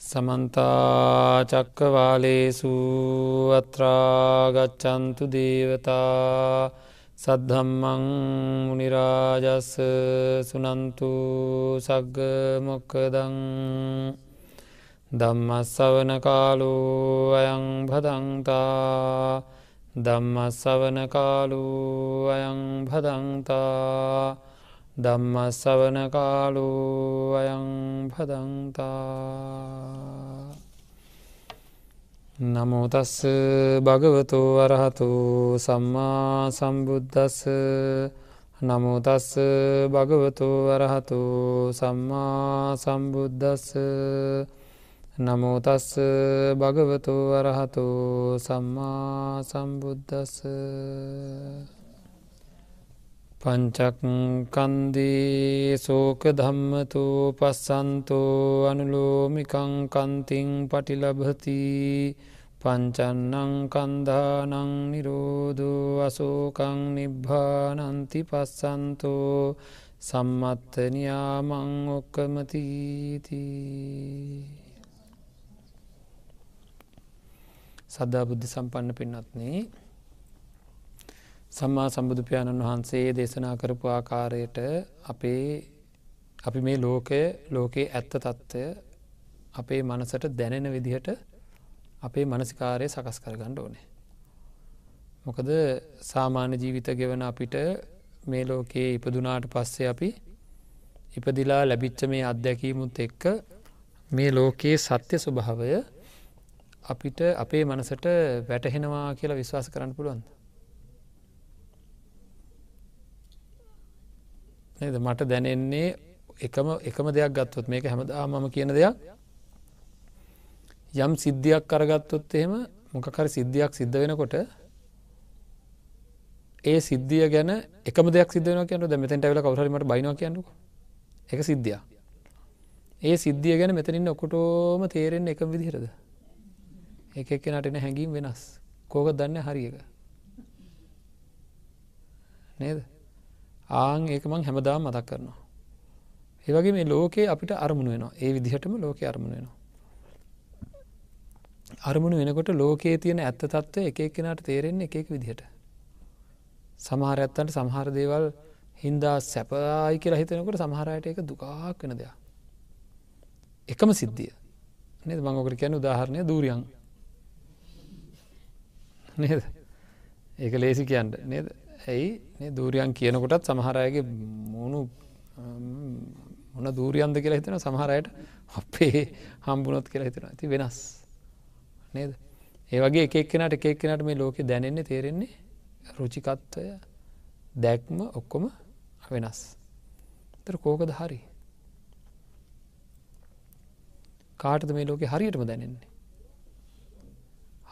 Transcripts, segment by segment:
සමන්තාචක්කවාලේසු අත්‍රාගච්චන්තු දේවතා සද්ධම්මං මනිරාජස්ස සුනන්තු සග්ග මොක්කදං දම්මස්සවන කාලු අයං භදන්තා දම්මස්සවන කාලු අයං භදන්තා ධම්මස්සවන කාලු අයං පදන්තා නමෝතස්ස භගවතු වරහතු සම්මා සම්බුද්ධස්ස නමෝතස්ස භගවතු වරහතු සම්මා සම්බුද්ධස්ස නමෝතස්ස භගවතු වරහතු සම්මා සම්බුද්ධස්ස පංචක්කන්දී සෝක ධම්මතු පස්සන්තෝ අනුලෝමිකං කන්තිං පටිලබති පංචන්නං කන්දානං නිරෝධෝ අසෝකං නිබ්භානන්ති පස්සන්තෝ සම්මත්තනයාමං ඔක්කමතීති සද්ධා බුද්ධ සම්පන්න පින්නත්න්නේ සම්මා සම්බුදුපාණන් වහන්සේ දේශනා කරපු ආකාරයට අපේ අපි මේ ලෝකය ලෝකයේ ඇත්ත තත්ත්වය අපේ මනසට දැනෙන විදිහට අපේ මනසිකාරය සකස් කරගණ්ඩ ඕනේ. මොකද සාමාන්‍ය ජීවිත ගෙවන අපිට මේ ලෝකයේ ඉපදුනාට පස්සේ අපි ඉපදිලා ලැබිච්ච මේ අත්දැකීමුත් එක්ක මේ ලෝකයේ සත්‍ය ස්වභාවය අපිට අපේ මනසට වැටහෙනවා කියලා විශ්වාස කරන්න පුළුවන්ද. නේද? මට දැනෙන්නේ එකම එකම දෙයක් ගත්තොත් මේක හැමදා මම කියන දෙයක්. යම් සිද්ධියක් කරගත්තොත් එහෙම මොකකර සිද්ධියක් සිද්ධ වෙනකොට ඒ සිද්ධිය ගැන එකම දෙයක් සිදන කියන ද මෙතැට ඇවල කවරමට බයින කියන්නු එක සිද්ධිය ඒ සිද්ධිය ගැන මෙතනින් ඔකොටෝම තේරෙන් එක විදිහරද එක එක්කෙනටන හැඟීම් වෙනස්. කෝක දන්න හරි එක? නේද? ආං ඒක මං හැමදාම මතක් කරනවා. ඒවගේ මේ ලෝකයේ අපිට අරමුණ වෙනවා ඒ විදිහටම ලෝක අරමුණ වෙනවා. අරමුණ වෙනකොට ලෝකයේ තියෙන ඇත්ත තත්ත්ව එක කෙනට තේරෙන්නේ එකෙක් විදිහට. සමහර ඇත්තන්ට සමහර දේවල් හින්දා සැපයි කියලා හිතනකොට සමහරයට එක දුකාක් වෙන දෙයක්. එකම සිද්ධිය නේද මංගකට කියන උදාහරණය දූරියන් නේද ඒක ලේසි කියන්න නේද ඇයි? දූරියන් කියනකොටත් සමහරයගේ මුණු මොන දූරියන්ද කියලා හිතන සමහරයට අපේ හම්බුණොත් කියලා හිතන ඇති වෙනස්. නේද? ඒවගේ එකක්නට එකක්නට මේ ලෝකෙ දැනෙන්නේ තේරෙන්නේ රුචිකත්වය දැක්ම ඔක්කොම වෙනස්. තර කෝකද හරි? කාටද මේ ලෝකෙ හරියටම දැනෙන්නේ?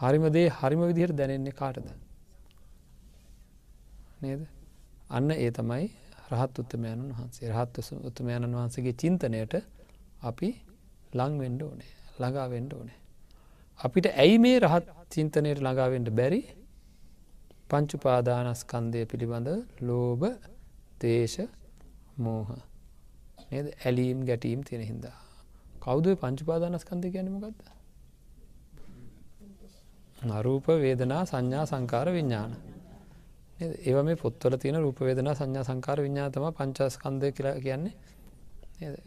හරිම දේ හරිම විදිහට දැනෙන්නේ කාටද? නේද? අන්න ඒ තමයි රහත් උත්තමයණන් වහන්සේ. රහත් උත්තමයණන් වහන්සේගේ චින්තනයට අපි ලංවෙන්ඩ ඕනේ ළඟාවෙන්ඩ ඕනේ. අපිට ඇයි මේ රහත් චින්තනයට ළඟාවෙන්ට බැරි? පංචුපාදානස්කන්දය පිළිබඳ ලෝභ දේශ මෝහ. නද? ඇලීම් ගැටීම් තියෙන හින්දා. කෞුද පංචුපාදානස්කන්දය ගැනීමගත්ද අරූප වේදනා සංඥා සංකාර විඤ්ඥාන ඒව මේ පොත්වල තියෙන රූපවේදනා සංඥා සංකාර විඤ්ඥාතම පංචස්කන්දය කියලා කියන්නේ.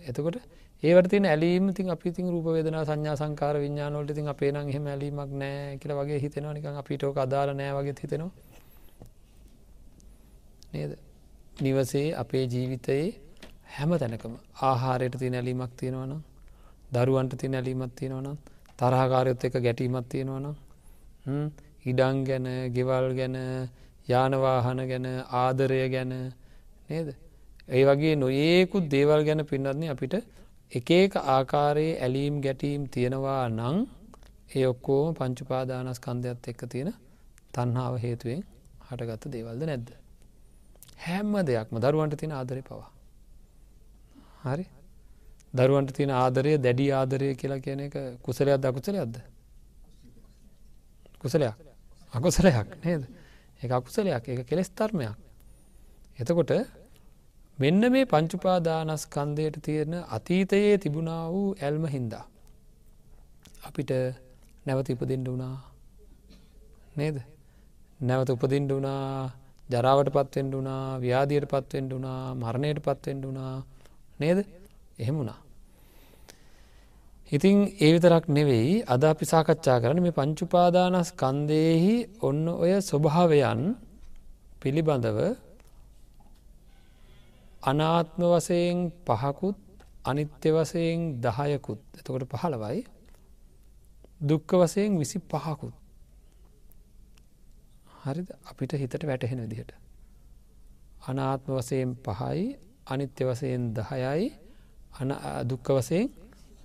එතකොට ඒවට තින ඇලීම තින් අපි තින් රූපවේදනා සංඥා සංකාර විඤ්ඥානොලට තින් අපේ නම් එහෙම ඇලීමක් නෑ කියල වගේ හිතෙනවා. නිකන් අපිටෝක අදාල නෑ වගේ හිතෙනවා. නේද? නිවසේ අපේ ජීවිතයේ හැම තැනකම ආහාරයට තිය ඇලීමක් තියෙනවනම් දරුවන්ට තින ඇලීමත් තියෙනවනම් තරහකාරයොත් එක ගැටීමත් තියෙනවනම් ඉඩං ගැන ගෙවල් ගැන යානවාහන ගැන ආදරය ගැන නේද. ඒ වගේ නොඒකුත් දේවල් ගැන පින්නත්න අපිට එකඒක ආකාරයේ ඇලීම් ගැටීම් තියෙනවා නං ඒ ඔක්කෝම පංචුපාදානස්කන්ධයක්ත් එක්ක තියෙන තන්හාාව හේතුවෙන් හටගත්ත දේවල්ද නැද්ද. හැම්ම දෙයක්ම දරුවන්ට තියෙන ආදරය පවා. හරි දරුවන්ට තියෙන ආදරය දැඩි ආදරය කියලා කියන එක කුසලයක් අකුසලයක්ද. කුසලයක් අකුසලයක් නේද. එක අකුසලයක් එක කෙලෙස් ධර්මයක්. එතකොට මෙන්න මේ පංචුපාදානස්කන්දයට තියෙන අතීතයේ තිබුණා වූ ඇල්ම හින්දා. අපිට නැවත ඉපදෙන්ඩ වුණා නේද නැවත උපදින්ඩ වුණා ජරාවට පත්වෙන්ඩ වුණා ව්‍යාදියට පත්වෙන්ඩ වුණා මරණයට පත්වෙන්ඩ වුණා නේද එහෙම වුණා ඉතිං ඒ විතරක් නෙවෙයි අද අපි සාකච්ඡා කරන මේ පංචුපාදානස් කන්දයෙහි ඔන්න ඔය ස්වභාවයන් පිළිබඳව අනාත්ම වසයෙන් පහකුත් අනිත්‍ය වසයෙන් දහයකුත්. එතකොට පහළවයි. දුක්ක වසයෙන් විසි පහකුත් හරි අපිට හිතට වැටහෙන විදිහට. අනාත්ම වසයෙන් පහයි අනිත්‍ය වසයෙන් දහයයි දුක්ක වසයෙන්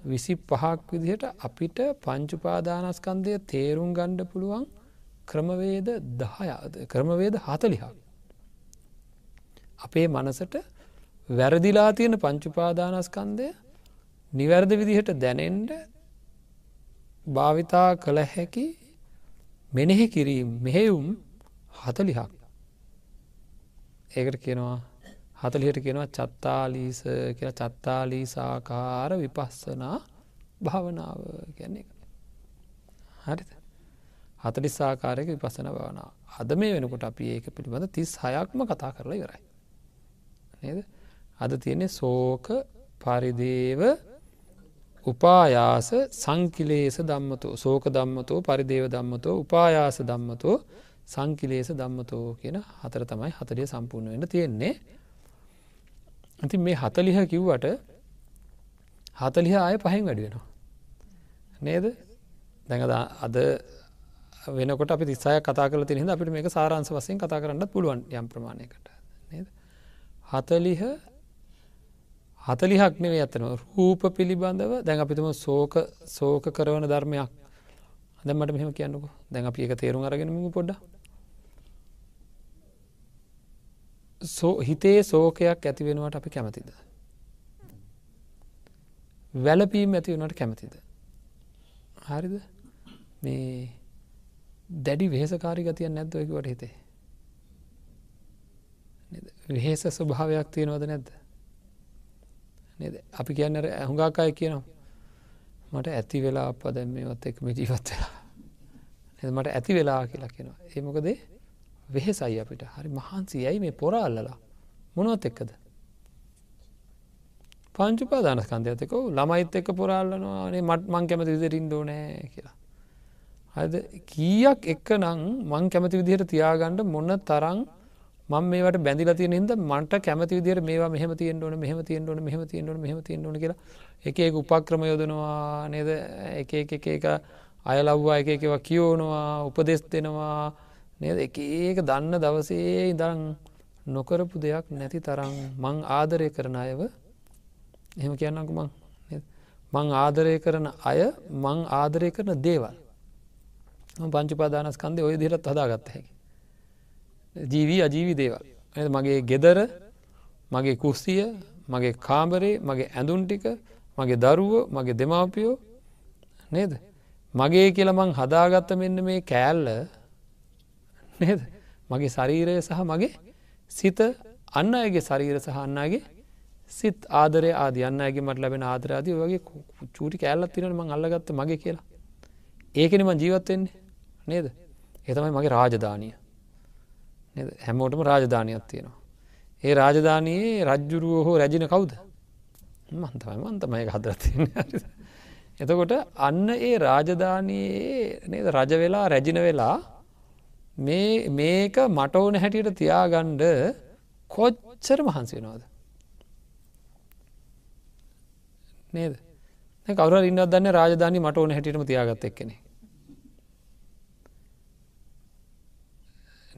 විසි පහක් විදිහට අපිට පංචුපාදානස්කන්දය තේරුම් ගණ්ඩ පුළුවන් ක්‍රමවේද දහය ක්‍රමවේද හතලිහක්. අපේ මනසට වැරදිලා තියෙන පංචුපාදානස්කන්දය නිවැරද විදිහට දැනෙන්ඩ භාවිතා කළ හැකි මෙනෙහි කිරීම් මෙහෙවුම් හතලිහක් ඒකට කියනවා හතලියට කියෙනවා චත්තාලීස කියෙන චත්තාලීසාකාර විපස්සනා භාවනාව කියන්නේ එක. හරිත හතලිස්සාකාරයක විපස්සන භාවනාව. අද මේ වෙනකොට අපි ඒක පිළිබඳ තිස් හයක්ම කතා කරලා ඉවරයි. නේද? අද තියෙන්නේ සෝක පරිදේව උපායාස සංකිලේස දම්මතෝ සෝක දම්මතෝ පරිදේව දම්මතෝ උපායාස දම්මතෝ සංකිලේස දම්මතෝ කියන හතර තමයි හතලිය සම්පූර්ණ වෙන්න තියෙන්නේ. ඉතින් මේ හතලිහ කිව්වට හතලිහ ආය පහෙන් වැඩි වෙනවා. නේද? දැඟ අද වෙනකොට අපි තිස්සාය කතා කල තිනහිද අපිට මේක සාරංශ වසයෙන් කතා කරන්න පුළුවන් යම් ප්‍රමාණයකට. නේද. හතලිහ හතලිහක් නෙවේ ඇතනව රූප පිළිබඳව දැන් අපිතුම සෝක සෝක කරවන ධර්මයක්. දැමට මෙහම කියන්නක. දැන් අපි එක තේරුම් අරගෙනම පොඩ්ඩ හිතේ සෝකයක් ඇති වෙනවට අපි කැමතිද. වැලපීම් ඇති වනට කැමතිද. හරිද මේ දැඩි වෙහෙසකාරි ගතිය නැද්දයකට හිතේ. වෙහෙස ස්වභාවයක් තියෙනවද නැද්ද. අපි කියන්න ඇහුඟාකාය කියනවා මට ඇති වෙලා අප දැන් මේවත් එක්ම ජීවත් වෙලා මට ඇති වෙලා කියලා කියෙනවා ඒමකදේ වෙහෙසයි අපිට. හරි මහන්සි. ඇයි මේ පොරාල්ලලා මොනුවත් එක්කද? පංචුපාදානස්කන්ධය ඇතකෝ ළමයිත් එක්ක පොරාල්ලනවානේ මට මං කැමති විදිරින් දෝනෑ කියලා. හද කීයක් එක්ක නං මං කැමති විදිහට තියාගණ්ඩ මොන්න තරං මං මේට බැඳිල තිය හිද මට කැමති විදිර මේවා මෙහම තියෙන් ඕන මෙහම තියෙන් ඕන මෙහම තියෙන් ඕන මෙහම තියෙන් ඕන කියලා එක එක උපක්‍රම යොදනවා නේද? එක එක එක අයලව්වා එක එකවා කියෝනවා උපදෙස් දෙනවා. නේද? එක ඒක දන්න දවසේ ඉදං නොකරපු දෙයක් නැති තරම් මං ආදරය කරන අයව එහෙම කියන්නකු මං. මං ආදරය කරන අය මං ආදරය කරන දේවල්. පංචුපාදානස්කන්දය ඔය දිරත් හදාගත්ත හැකි. ජීවී අජීවි දේවල්. මගේ ගෙදර මගේ කුස්සිය මගේ කාමරේ මගේ ඇඳුන් ටික මගේ දරුව මගේ දෙමාපියෝ නේද? මගේ කියලමං හදාගත්ත මෙන්න මේ කෑල්ල නේද? මගේ ශරීරය සහ මගේ සිත අන්න අයගේ ශරීර සහ අන්නගේ සිත් ආදරය ආදයන්න ඇගේ මට ලැබෙන ආදරාදී වගේ චූටි කෑල්ලත් තිරන මං අල්ලගත්ත මගේ කියලා. ඒකනම ජීවත්වෙන්නේ නේද? එතමයි මගේ රාජධානය. හැමෝටම රාජධානයක් තියෙනවා. ඒ රාජධානයේ රජ්ජුරුව හෝ රැජින කවුද? මන්තමයි මන්තමයි හදරතින්න එතකොට අන්න ඒ රාජධානයේ නේද? රජ වෙලා රැජින වෙලා මේ මේක මට ඕන හැටියට තියාගණ්ඩ කොච්චර මහන්සි වෙනවාද? නේද? කවර ඉන්න දන්න රාජධානි මට ඕන හැටියටම තියාගත්ත එක්කෙනෙ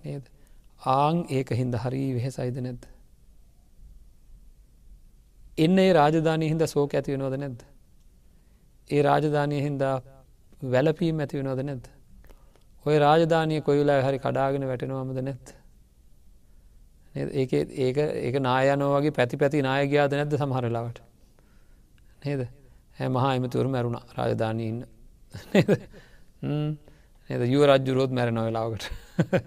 නේද? ආං ඒක හින්ද හරි වෙහෙසයිද නැද්ද? එන්න ඒ රාජධානය හින්ද සෝක ඇති වෙනවද නැද්ද? ඒ රාජධානය හින්දා වැලපීම් ඇති වෙනවද නැද්ද? ඔය රාජධානය කොයිලා හරි කඩාගෙන වැටෙනවාමද නැත් ඒක ඒක ඒක නායනෝ වගේ පැති පැති නායගයාද නැද්ද සමහරලාවට නේද? හැ මහා එමතුවරු මැරුණ රාජධානීන්න නද? යුව රජ්ජුරෝත් මැරෙන වෙලාවකට.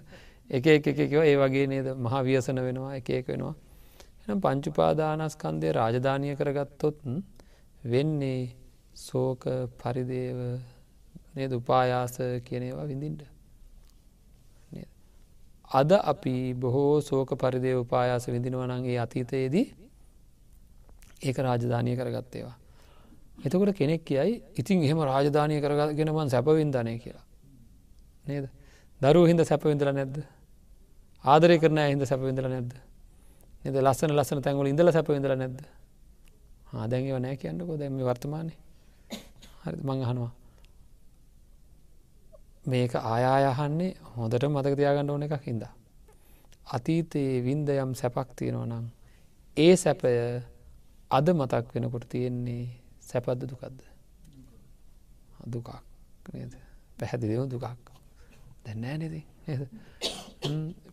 එක එක එකව ඒ වගේ නේද? මහා වියසන වෙනවා එක එක වෙනවා. එනම් පංචුපාදානස්කන්දය රාජධානය කරගත්තොත් වෙන්නේ සෝක පරිදේව නේද? උපායාස කියනේවා විඳින්ට අද අපි බොහෝ සෝක පරිදේ උපායාස විඳිනවනන්ගේ අතීතයේදී ඒක රාජධානය කරගත්තේවා. එතකොට කෙනෙක් කියයි ඉතින් එහෙම රාජධානය කරගෙනමන් සැපවින්ධනය කියලා. නේද? දරුව හිද සැපවිඳල නැද්ද? ආදරය කරන හිද සැපවිඳල නැද්ද? එද ලස්සන ලස්සන තැන්වල ඉඳල සැපවිඳල නැද්ද? ආදැන්ව නෑ කියන්නකෝ. දැම වර්තමානය. හරි මංහනවා මේක ආයායහන්නේ හොඳට මතක තියාගන්න ඕන එකක් හිද. අතීතයේ වින්ද යම් සැපක් තියෙනවා නම් ඒ සැපය අද මතක් වෙනකොට තියෙන්නේ සැපද්ද දුකක්ද දුකක් නේද? පැහැදිලිව දුකක්. දැන්නෑ නෙති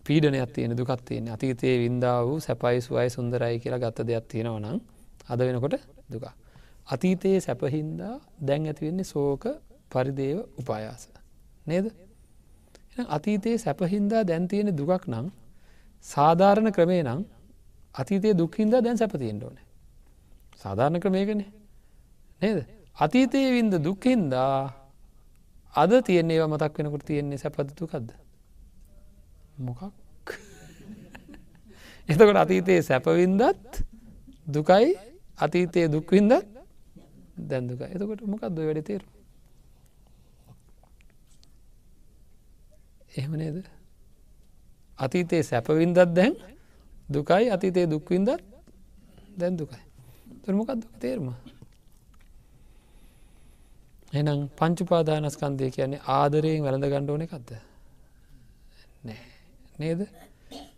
පීඩනයක් තියෙන දුකත් තියෙන අතීතයේ වින්දා වූ සැපයි සුවයි සුන්දරයි කියලා ගත්ත දෙයක් තියෙනවා නම් අද වෙනකොට දුක. අතීතයේ සැපහින්දා දැන් ඇතිවෙන්නේ සෝක පරිදේව උපායාස. නේද? අතීතයේ සැපහින්දා දැන් තියෙන දුකක් නම් සාධාරණ ක්‍රමේ නම් අතීතයේ දුක්හින්දා දැන් සැපතියෙන්ට ඕන. සාධාරණ ක්‍රමයකන නේද? අතීතයේ වින්ද දුක්හින්දා අද තියන්නේ මතක් වෙනකට තියෙන්නේ සැපදතුකක්ද මොකක්? එතකොට අතීතයේ සැපවින්දත් දුකයි අතීතයේ දුක්වින්දත් දැන්දුක එතකොට මොකක්ද වැඩ තේරු එහෙම නේද? අතීතයේ සැපවින්දත් දැන් දුකයි අතීතයේ දුක්වින්දත් දැන් දුකයි. තුරමොකක් දුක තේරම? එනම් පංචුපාදානස්කන්දය කියන්නේ ආදරයෙන් වැළඳ ගණ්ඩෝන එකක්ද? නෑ නේද?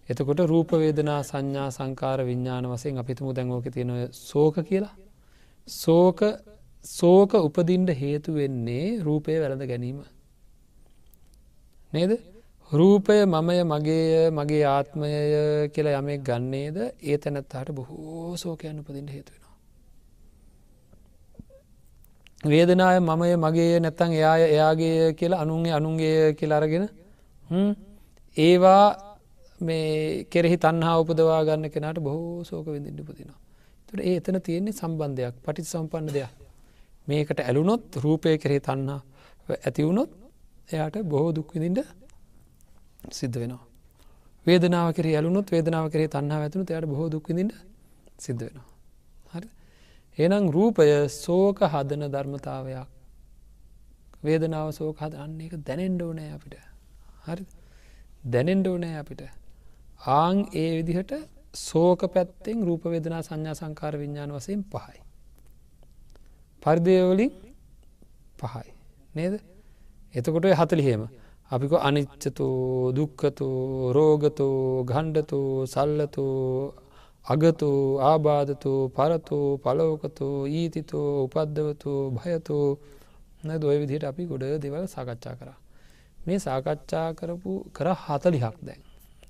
එතකොට රූපවේදනා සංඥා සංකාර විඤ්ඥාන වසයෙන් අපිතුමු දැන්වෝක තියෙන සෝක කියලා. සෝක සෝක උපදින්ට හේතු වෙන්නේ රූපය වැළඳ ගැනීම. නේද රූපය මමය මගේ මගේ ආත්මය කියලා යමෙක් ගන්නේද ඒ තැනැත්තාට බොහෝ සෝකයන් උපදින්ට හේතුවෙනවා. වේදනාය මමය මගේ නැත්තං එයාය එයාගේ කියලා අනුන්ගේ අනුන්ගේ කියලා අරගෙන ඒවා මේ කෙරෙහි තන්හා උපදවා ගන්න කෙනට බොහෝ සෝක විඳින්ට පුතිනවා. තුට ඒ එතන තියෙන්නේ සම්බන්ධයක් පටිත් සම්පන්න දෙයක්. මේකට ඇලුනොත් රූපය කෙරෙහි තන්නා ඇතිවුණොත් එයාට බොහෝ දුක්විදින්ට සිද්ධ වෙනවා. වේදනාව කර යලුනොත් වේදනාව කරේ තන්හා ඇතුනු එයට බොහෝ දුක්විදිට සිද්ධ වෙනවා. හරි. එනම් රූපය සෝක හදන ධර්මතාවයක්. වේදනාව සෝක හද අන්න එක දැනෙන්ඩ ඕනෑ අපිට. හරි දැනෙන්ඩ ඕනෑ අපිට. ආං ඒ විදිහට සෝක පැත්තෙන් රූප වේදනා සංඥා සංකාර විඤ්ඥාන වසයෙන් පහයි. පරිදයවලින් පහයි. නේද? එතකොට හතලිහෙම අපික අනිච්චතු දුක්කතු රෝගතු ගණ්ඩතු සල්ලතු අගතු ආබාධතු පරතු පලෝකතු ඊතිතු උපද්දවතු භයතු දොය විදිහට අපි ගොඩ දෙවල් සාකච්ඡා කර. මේ සාකච්ඡා කරපු කර හතලිහක් දැන්.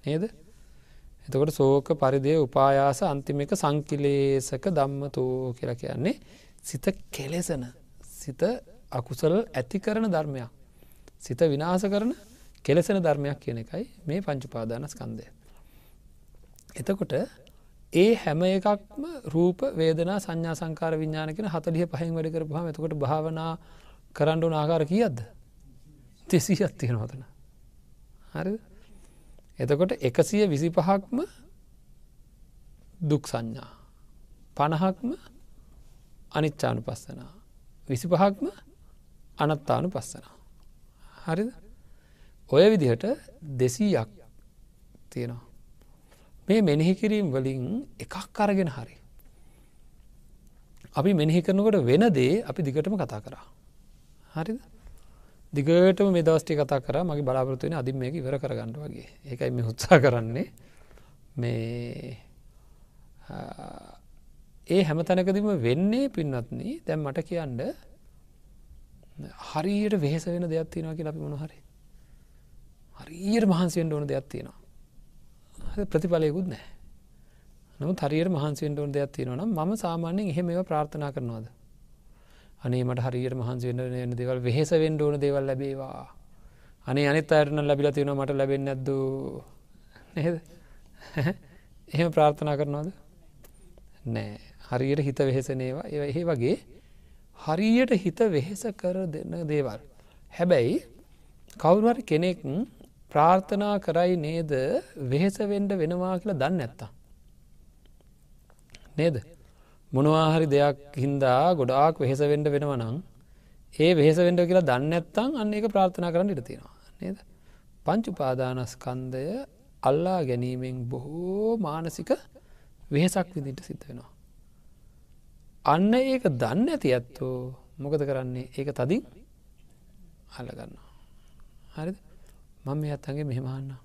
නේද? එතකොට සෝක පරිදය උපායාස අන්තිම එක සංකිලේසක දම්මතෝ කියලා කියන්නේ සිත කෙලෙසන සිත අකුසල ඇති කරන ධර්මයක්. සිත විනාස කරන කෙලෙසෙන ධර්මයක් කියන එකයි මේ පංචුපාදානස්කන්දය. එතකොට ඒ හැම එකක්ම රූප වේදනා සංඥා සංකාර විඤ්ඥාන කෙන හතලිය පහෙන් වැඩ කර පහම එතකොට භාවනා කරන්නඩු නාකාර කියද්ද තෙසී අත්තියෙන හොතන හරි එතකොට එකසිය විසි පහක්ම දුක් සංඥා. පණහක්ම අනිච්චානු පස්සනා විසි පහක්ම අනත්තානු පස්සනා හරිද? ඔය විදිහට දෙසීයක් තියෙනවා. මේ මෙනෙහි කිරීම් වලින් එකක් අරගෙන හරි. අපි මෙනෙහි කරනකොට වෙන දේ අපි දිගටම කතා කරා. හරිද? දිගටම මේ දවස්ටි කතා කර. මගේ බලාපොරතුවෙන අධිම මේක ඉවර කරගන්නඩ වගේ. ඒකයි මේ උත්සා කරන්නේ. මේ ඒ හැම තැනකදීම වෙන්නේ පින්නත්න දැම් මට කියන්න හරියට වෙහෙස වෙන දෙයක් තියෙනවා කියලා අපි මොනහරි හරියට මහන්සිෙන්ට ඕන දෙයක් තියෙනවා. ප්‍රතිඵලයකුත් නෑ නමු හරියට මහන්සිෙන්ට ඕන දෙයක් තියෙනවා නම් ම සාමාන්‍යෙන් එහෙම ඒව ප්‍රාර්ථනා කරනවාද? අනේ මට හරියට මහන්සිෙන්ට එන දෙවල් වෙහෙස වෙන්ඩ ඕන දේවල් ලැබේවා. අනේ අනිත් අයරන ලැබිල තියෙන මට ලැබෙන් නැද්ද. නේද? එහෙම ප්‍රාර්ථනා කරනවාද? නෑ හරියට හිත වෙහෙසනේවා ඒ ඒ වගේ හරියට හිත වෙහෙස කර දෙන්න දේවල්. හැබැයි කවුරුහරි කෙනෙක් ප්‍රාර්ථනා කරයි නේද වෙහෙසවෙන්ඩ වෙනවා කියලා දන්න ඇත්තා. නේද මොනවාහරි දෙයක් හින්දා ගොඩාක් වෙහෙස වෙන්ඩ වෙනවනං ඒ වෙහෙස වෙන්ඩ කියලා දන්න ඇත්තං අන්න එක ප්‍රාර්ථනා කරන්න ඉට තියෙනවා නේද පංචුපාදානස්කන්දය අල්ලා ගැනීමෙන් බොහෝ මානසික වෙහෙසක් විදිට සිද්ධ වෙනවා. අන්න ඒක දන්න ඇති ඇත්තෝ මොකද කරන්නේ ඒක තදින් අල්ලගන්න. හරිද මම මේ අත්තන්ගේ මෙහෙමහන්න.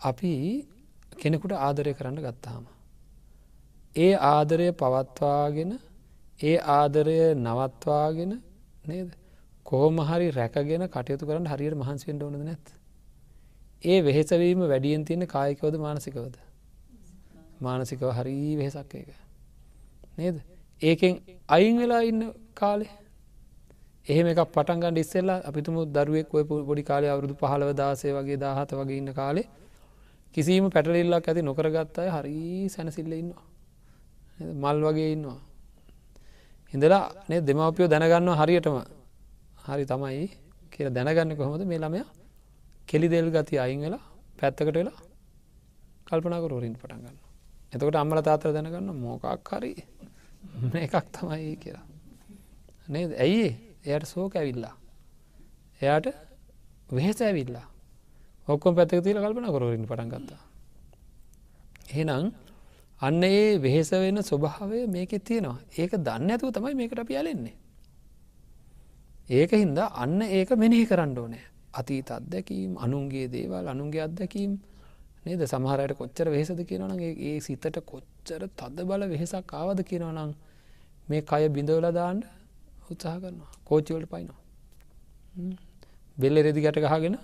අපි කෙනෙකුට ආදරය කරන්න ගත්තාම. ඒ ආදරය පවත්වාගෙන ඒ ආදරය නවත්වාගෙන නේද කොහොම හරි රැකගෙන කටයුතු කරන්න හරියට මහන්සිෙන්ට ඕනද නැත්. ඒ වෙහෙසවීම වැඩියෙන් තියෙන කායිකවද මානසිකවද. මානසිකව හරි වෙහෙසක් එක. නේද. ඒකෙන් අයින් වෙලා ඉන්න කාලේ එහෙම එක පටන්ගන්න ඉස්සෙල්ලා අපිතුම දරුවෙක් ඔය පොඩි කාලය අවුරුදු පහලව දාසය වගේ දාහත වගේ ඉන්න කාලේ කිසිීම පැටලිල්ලක් ඇති නොකරගත්තාය හරි සැනසිල්ල ඉන්නවා. මල් වගේ ඉන්නවා. හිදලා නේ දෙමවපියෝ දැනගන්නවා හරියටම හරි තමයි කියල දැනගන්න කොහොමද මේ ළමය කෙලි දෙල් ගති අයින් වෙලා පැත්තකට වෙලා කල්පනාකරෝරින් පටන්ගන්න. එතකොට අම්මල තාතර දැනගන්න මෝකක් හරි එකක් තමයි කියලා. නේද ඇයි එයට සෝක ඇවිල්ලා. එයාට වෙහෙස ඇවිල්ලා ඔක්කොම පැත්තක තිීල කල්පන කොරරින් පටන් ගත්තා. එහෙනම් අන්න ඒ වෙහෙස වෙන ස්වභාවය මේක තියෙනවා ඒක දන්න ඇතුව තමයි මේකට අපි ඇලෙන්නේ. ඒක හින්දා අන්න ඒක මෙනෙහි කරන්න ඕනෑ අතීත අත්දැකීම් අනුන්ගේ දේවල් අනුන්ගේ අත්දැකීම් නේද? සමහරයට කොච්චර වෙහෙසද කියනවන ඒ සිතට කොච්චර තද බල වෙහෙසක් ආවද කියනවනම් මේ කය බිඳවල දාන්න උත්සාහ කරනවා. කෝච්චිවලට පයිනවා බෙල්ල රෙදි ගැට ගහගෙන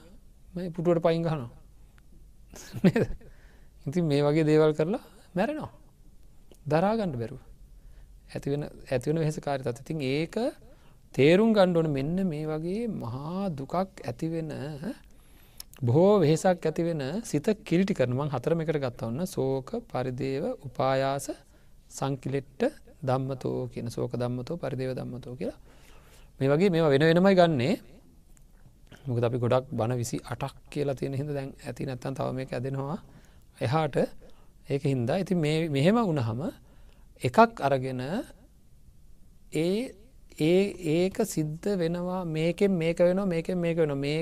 පුටුවට පයින් ගහනවා. ඉතින් මේ වගේ දේවල් කරලා මැරෙනවා. දරාගණ්ඩ බැරුව. ඇතිවෙන ඇතිවෙන වෙහෙස කාරි තත් ඉතින් ඒක තේරුම් ගණ්ඩෝන මෙන්න මේ වගේ මහා දුකක් ඇතිවෙන බොහෝ වෙහෙසක් ඇතිවෙන සිත කිරිටි කරනමං හතරම එකට ගත්තවන්න සෝක පරිදේව උපායාස සංකිලෙට්ට දම්මතෝ කියන සෝක දම්මතෝ පරිදේව දම්මතෝ කියලා. මේ වගේ මේ වෙන වෙනමයි ගන්නේ. මොකද අපි ගොඩක් බණ විසි අටක් කියලා තියෙන හිද දැන් ඇති නැත්තන් තව මේ ඇදෙනවා. එහාට ඒක හින්දා. ඇති මෙහෙම වුණහම එකක් අරගෙන ඒ ඒ ඒක සිද්ධ වෙනවා. මේකෙන් මේක වෙන මේකෙන් මේක වෙන මේ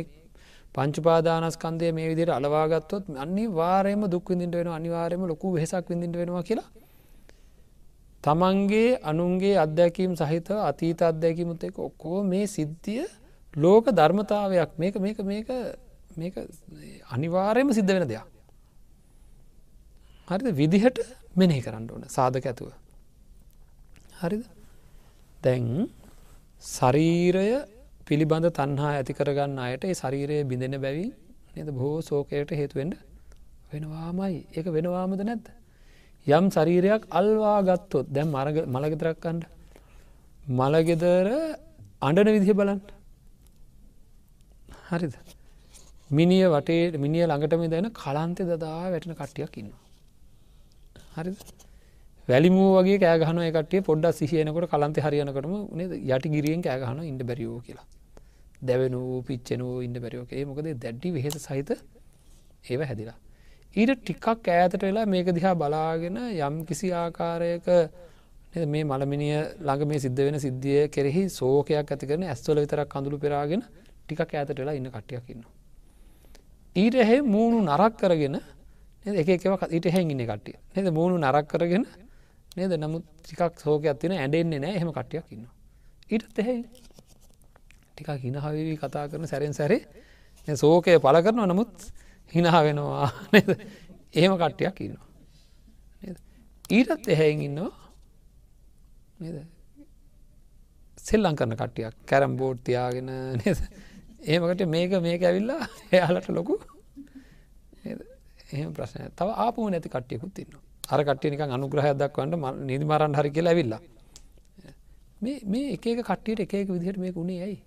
පංචුපාදානස්කන්දය මේ විදියට අලවාගත්තොත් අනි වාරයම දුක් විඳිට වෙන අනිවාරයම ලොකු වෙසක් විඳිට වෙනවා කියලා. තමන්ගේ අනුන්ගේ අත්දැකීම් සහිත අතීත අත්දැකීමුත් එක ඔක්කෝ මේ සිද්ධිය ලෝක ධර්මතාවයක්. මේක මේක මේක මේක අනිවාරයම සිද්ධ වෙන දෙයක්. හරිද? විදිහට මෙනෙහි කරන්න ඕන සාධක ඇතුව. හරිද? දැන් ශරීරය පිළිබඳ තන්හා ඇති කරගන්න අයට ඒ ශරීරය බිඳෙන බැවින් නද? බොහෝ සෝකයට හේතුවෙන්ට වෙනවාමයි. ඒක වෙනවාමද නැද්ද? යම් ශරීරයක් අල්වා ගත්තොත් දැම් මරග මළගෙදරක්කන්ට මළගෙදර අඩන විදිහ බලන්න. හරිද? මිනිිය වටේ මිනිිය ළඟටම දැන කලන්තෙ දදා වැටන කට්ටියක් ඉන්නවා. හරි වැලිමූ වගේ කෑගහන එකට පොඩ්ඩ සිහියනකොට කලන්ත හරියනකටම යටි ගිරියෙන් කෑගහන ඉන්න බැරියෝ කියලා. දැවෙනූ පිච්චනෝ ඉන්න බැරියෝකේ මොකද දැඩ්ඩි වෙහෙස සහිත ඒව හැදිලා. ඊට ටිකක් ඈතට වෙලා මේක දිහා බලාගෙන යම් කිසි ආකාරයක මේ මළමිනිය ළඟ මේ සිද්ධ වෙන සිද්ධිය කෙරෙහි සෝකයක් ඇතිකරන ඇස්වල විතරක් කඳුළු පෙරාගෙන ටිකක් ඈතට වෙලා ඉන්න කට්ටියකින්න. ඊට එහෙ මූුණු නරක් කරගෙන එකව ඊට හැගින්න කටිය නද? මූුණු නරක් කරගෙන නේද? නමුත් ටිකක් සෝක ඇතින ඇඩෙන්නේ නෑ එහෙම කටියක් ඉන්න ඊටත් එහෙයි ටික හිනහවී කතා කරන සැරෙන් සැරේ සෝකය පල කරනවා. නමුත් හිනා වෙනවා එහෙම කට්ටියක් ඉන්නවා. ඊටත් එහෙයින් ඉන්නවා නේද? සෙල්ලං කරන කට්ටියක්. කැරම් බෝඩ් තියාගෙන නේද? ඒමකට මේක මේක ඇවිල්ලා එයාලට ලොකු එහෙම ප්‍රශ්නය තව ආපු නැති කට්ටියකුත් ඉන්න අර කට්ටිය නිකන් අනුග්‍රහයක් දක්වන්නට නිදිමරන්න හරි කියලා ඇවිල්ලා. මේ එක කට්ටියට එක එක විදිහට මේක උනේ ඇයි?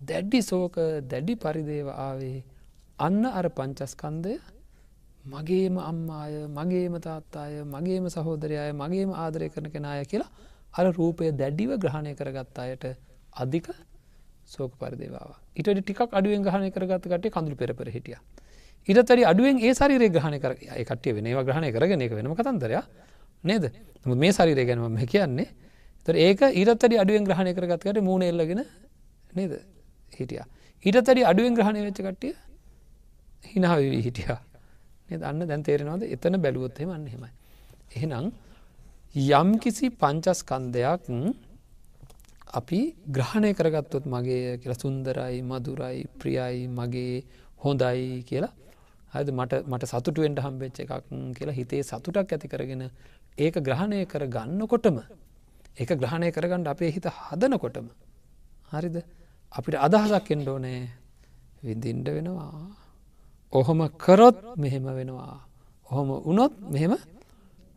දැඩ්ඩි සෝක දැඩි පරිදේව ආවේ අන්න අර පංචස්කන්දය මගේම අම්මාය මගේම තාත්තාය මගේම සහෝදරයාය මගේම ආදරය කරන කෙනාය කියලා අර රූපය දැඩිව ග්‍රහණය කරගත්තායට අධික සෝක පරිදේවා ඉට ටික් අඩුවෙන් ගහන කරගත කට කඳු පෙරපර හිටිය. ඉට තරි අඩුවෙන් ඒ සරිරේ ගහන කර කටිය වෙනවා ග්‍රහණය කරගෙන එක වෙනම කතන්දරය නේද? මේ සරිරේ ගැනම කියන්නේ තර ඒක ඊරත්තඩි අඩුවෙන් ග්‍රහණය කරගත්කට මූුණ එල්ලගෙන නේද හිටිය. ඊටතඩි අඩුවෙන් ග්‍රහණය වෙච්ච කට්ටිය හිනාවී හිටියා. දන්න දැන් තේරෙනවාද? එතන බැලුවොත්හෙම අන්න හෙමයි එහෙනම් යම් කිසි පංචස්කන්දයක් අපි ග්‍රහණය කරගත්තොත් මගේ කියලා සුන්දරයි මදුරයි ප්‍රියයි මගේ හොඳයි කියලා හද මට මට සතුටුවෙන්ට හම්බෙච්ච එකක් කියලා හිතේ සතුටක් ඇති කරගෙන ඒක ග්‍රහණය කර ගන්නකොටම ඒක ග්‍රහණය කරගන්න අපේ හිත හදනකොටම හරිද? අපිට අදහසක් එන්ඩෝනෑ විඳින්ඩ වෙනවා. ඔහොම කරොත් මෙහෙම වෙනවා. ඔහොම උනොත් මෙහෙම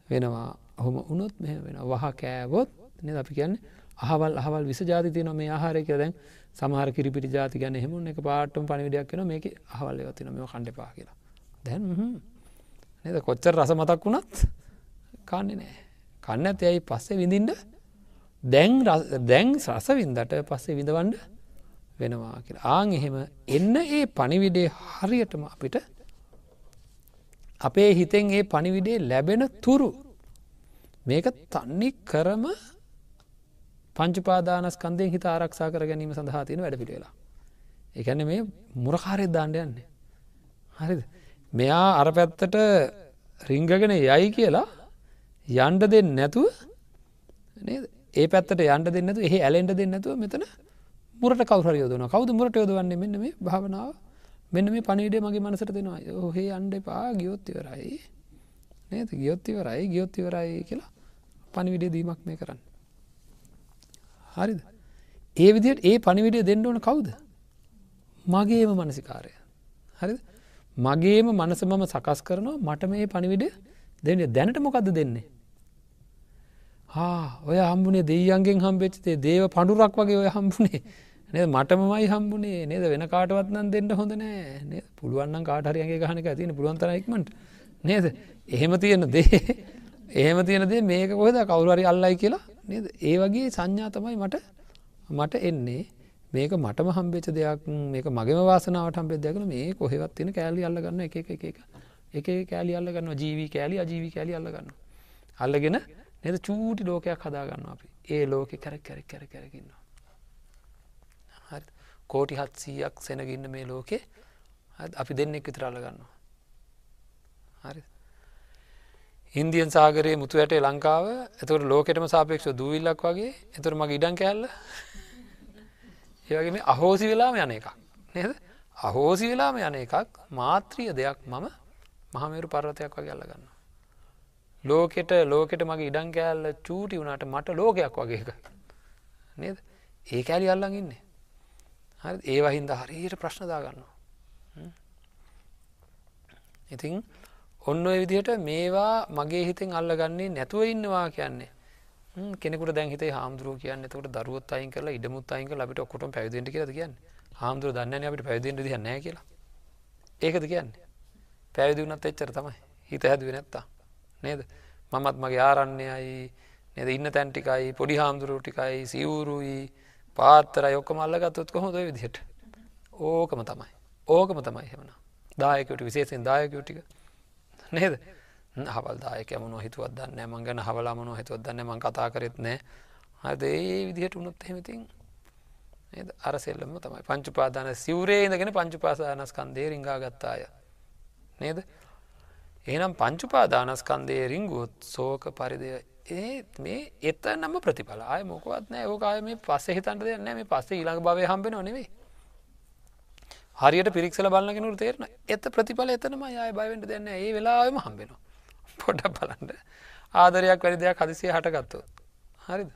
වෙනවා. ඔහොම උනොත් මෙහෙම වෙන වහ කෑවොත් න අපි කියන්න අහවල් අහවල් විස ජාති තියන මේ ආහාරය කියල. දැන් සමහර කිරිපිටි ජාති ගැන හෙමුණ එක පාටම පනිවිඩයක් වෙන මේක අහවල් යවතින මෙ කණ්ඩපා කියලා. දැන් නද? කොච්චර රස මතක් වුණත් කන්නේ නෑ. කන්න ඇතියයි පස්සේ විඳින්ට දැන් දැන් රස වින්දට පස්සේ විඳවන්ඩ වෙනවා කියලා. ආං එහෙම එන්න ඒ පනිවිඩේ හරියටම අපිට අපේ හිතෙන් ඒ පනිවිඩේ ලැබෙන තුරු. මේක තන්නේ කරම පංචුපාදානස්කන්දයෙන් හිත ආරක්ෂා කර ගැනීම සඳහා තියෙන වැඩ පිටවෙලා එකන මේ මුරකාරය දාණ්ඩ යන්නේ. හරිද? මෙයා අර පැත්තට රිංගගෙන යයි කියලා යන්ඩ දෙන්න නැතුව ඒ පැත්තට යන්ඩ දෙන්නතු එහ ඇලෙන්ට දෙන්න නැතුව මෙතන මුරට කවර යොදන කවද මුරට යොදවන්නේ? මෙන්න මේ භාවනාව. මෙන්න මේ පනිඩේ මගේ මනසට දෙනවා. ඔහේ අන්ඩ පා ගියොත්තිවරයි නේද? ගියොත්තිවරයි ගියොත්තිවරයි කියලා පනිවිඩේ දීමක් මේ කරන්න. හරිද? ඒ විදියට ඒ පනිවිඩිය දෙන්න ඕන කවුද? මගේම මනසිකාරය. හරිද? මගේම මනස මම සකස් කරනවා මට මේ පනිවිඩ දෙන්න. දැනට මොකක්ද දෙන්නේ? ඔය හම්බුනේ දෙයියන්ගෙන් හම්බෙච්චතේ දේව පඩුරක් වගේ ඔය හම්බුනේ. නද? මටමයි හම්බුනේ. නේද? වෙන කාටවත්නම් දෙන්න හොඳ නෑ. පුළුවන් කාටරයගේ ගහනක ඇතින පුළුවන්තරයික්මට නේද? එහෙම තියෙන දේ එහෙම තියෙනදේ මේක කොහෙද? කවුරරි අල්ලයි කියලා. නේද? ඒ වගේ සංඥා තමයි මට මට එන්නේ. මේක මටම හම්බෙච්ච දෙයක් මේක මගේම වාසනාවට හම්බෙ දෙයක්න මේ කොහෙවත් තියෙන කෑලි අල්ලගන්න එක එක එක එක. කෑලි අල්ලගන්න ජීවී කෑලි අජීවි කෑලි අල්ලගන්න අල්ලගෙන නද චූටි ලෝකයක් හදාගන්න අපි. ඒ ලෝකෙ කැරක් කැරක් කැර කැරකින්නවා හරි කෝටි හත්සීයක් සෙනගන්න මේ ලෝකෙ අපි දෙන්නෙක් විතරල්ල ගන්නවා. හරි ඉන්දියන් සාගරයේ මුතු ඇටේ ලංකාව. ඇතුට ලෝකෙටම සාපේක්ෂ දූවිල්ලක් වගේ. එතුර මගේ ඉඩන් කෑල්ල. ඒවගේ මේ අහෝසි වෙලාම යන එකක්. නේද? අහෝසි වෙලාම යන එකක් මාත්‍රිය දෙයක් මම මහමේරු පර්වතයක් වගේ අල්ලගන්න ලෝකෙට ලෝකෙට මගේ ඉඩන් කෑල්ල චූටි වුණට මට ලෝකයක් වගේක නේද? ඒ කෑලි අල්ලන් ඉන්නේ. හරි ඒවහින්ද හරියට ප්‍රශ්නදාගන්නවා ඉතින් ඔන්න ඔය විදිහට මේවා මගේ හිතෙන් අල්ලගන්නේ නැතුව ඉන්නවා කියන්නේ කෙනෙකුට දැන් හිතේ හාමුදුරුව කියන්න එතකට දරුවත් අයින් කරලා ඉඩමුත් අයින් කරලා අපිට ඔක්කොටම පැවිදෙන්න කියලා කියන්නේ? හාමුදුරුව දන්නේ අපිට පැවිදෙන්න දෙයක් නැහැ කියලා. ඒකද කියන්නේ? පැවිදි වුණත් එච්චර තමයි. හිත හැදුවේ නැත්තා නේද? මමත් මගේ ආරණ්‍යයයි නද? ඉන්න තැන්ටිකයි පොඩි හාමුදුරුව ටිකයි සිවුරුයි පාත්තරයි ඔක්කම අල්ලගත්තොත් කොහොද විදිහට? ඕකම තමයි. ඕකම තමයි හෙමන දායකට විශේෂෙන් දායකටික නේද? හවල් දායක මන හිතුවත් දන්න මං ගැන හවලා මන හිතුවත් දන්න මං කතා කරෙත් නෑ හද ඒ විදිහට උනොත් හෙමතින් අර සෙල්ලම තමයි. පංචුපාදාන සිවරේ ඉඳගෙන පංචුපාසානස්කන්දේ රිංගා ගත්තාය නේද? එනම් පංචුපාදානස්කන්දේ රිංගුවොත් සෝක පරිදය. ඒත් මේ එත නම ප්‍රතිඵල. අය මොකවත් නෑ ඕකාය මේ පස්ස හිතන්ට දෙන්න මේ පස්සේ ඊළඟ භවය හම්බෙන නෙවෙයි. හරියට පිරික්සල බලන්නගෙනුට තේරන එත ප්‍රතිඵල එතනම අය බයිවෙන්ට දෙන්න ඒ වෙලාම හම්බෙනවා. පොඩ බලන්ට ආදරයක් වැඩි දෙයක් හදිසිය හටගත්තු හරිද?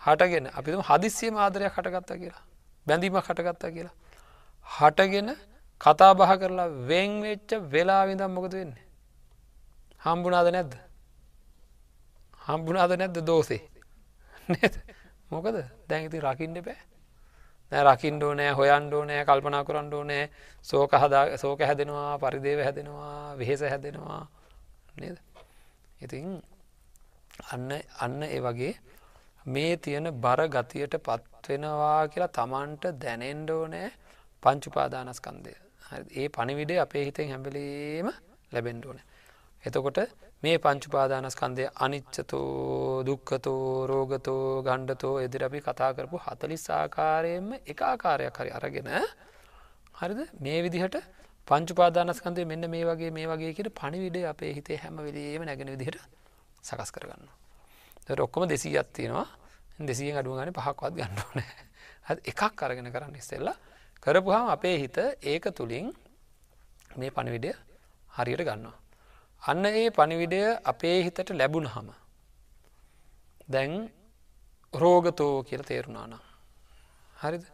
හටගෙන අපිම හදිසියම ආදරයක් හටගත්තා කියලා. බැඳීමක් හටගත්තා කියලා. හටගෙන කතා බහ කරලා වෙන් වෙච්ච වෙලා විදම් මොකද වෙන්නේ? හම්බුනාද නැද්ද? හම්බුනාද නැද්ද දෝසේ මොකද? දැන්ඉති රකිින්ට බෑ. රකිින්ඩෝ නෑ හොයන්ඩෝ නෑ කල්පනා කරන්ඩෝ නෑ සෝක හදා සෝක හැදෙනවා පරිදේව හැදෙනවා වෙහෙස හැදෙනවා. නේද? ඉතින් අන්න අන්න ඒ වගේ මේ තියෙන බර ගතියට පත්වෙනවා කියලා තමන්ට දැනෙන්ඩෝනෑ පංචුපාදානස්කන්දය ඒ පනිවිඩේ අපේ හිතෙන් හැඹලීම ලැබෙන්ඩෝන. එතකොට මේ පංචුපාදානස්කන්දය අනිච්චතෝ දුක්කතෝ රෝගතෝ ගණ්ඩතෝ එදිර අපි කතා කරපු හතලිස් ආකාරයෙන්ම එක ආකාරයක් හරි අරගෙන හරිද? මේ විදිහට පංචුපාදානස්කන්දය මෙන්න මේ වගේ මේ වගේ කියට පණිවිඩ අපේ හිතේ හැම වෙලේම නැගෙන විදිහට සකස් කරගන්න. ඔක්කොම දෙසී අත්තියෙනවා දෙසිය අඩුව ගන පහක්වත් ගන්නවන එකක් අරගෙන කරන්න ඉස්සෙල්ලා කරපුහම අපේ හිත ඒක තුළින් මේ පණවිඩය හරියට ගන්නවා. අන්න ඒ පණිවිඩය අපේ හිතට ලැබුණ හම. දැන් රෝගතෝ කියල තේරුණාන. හරිද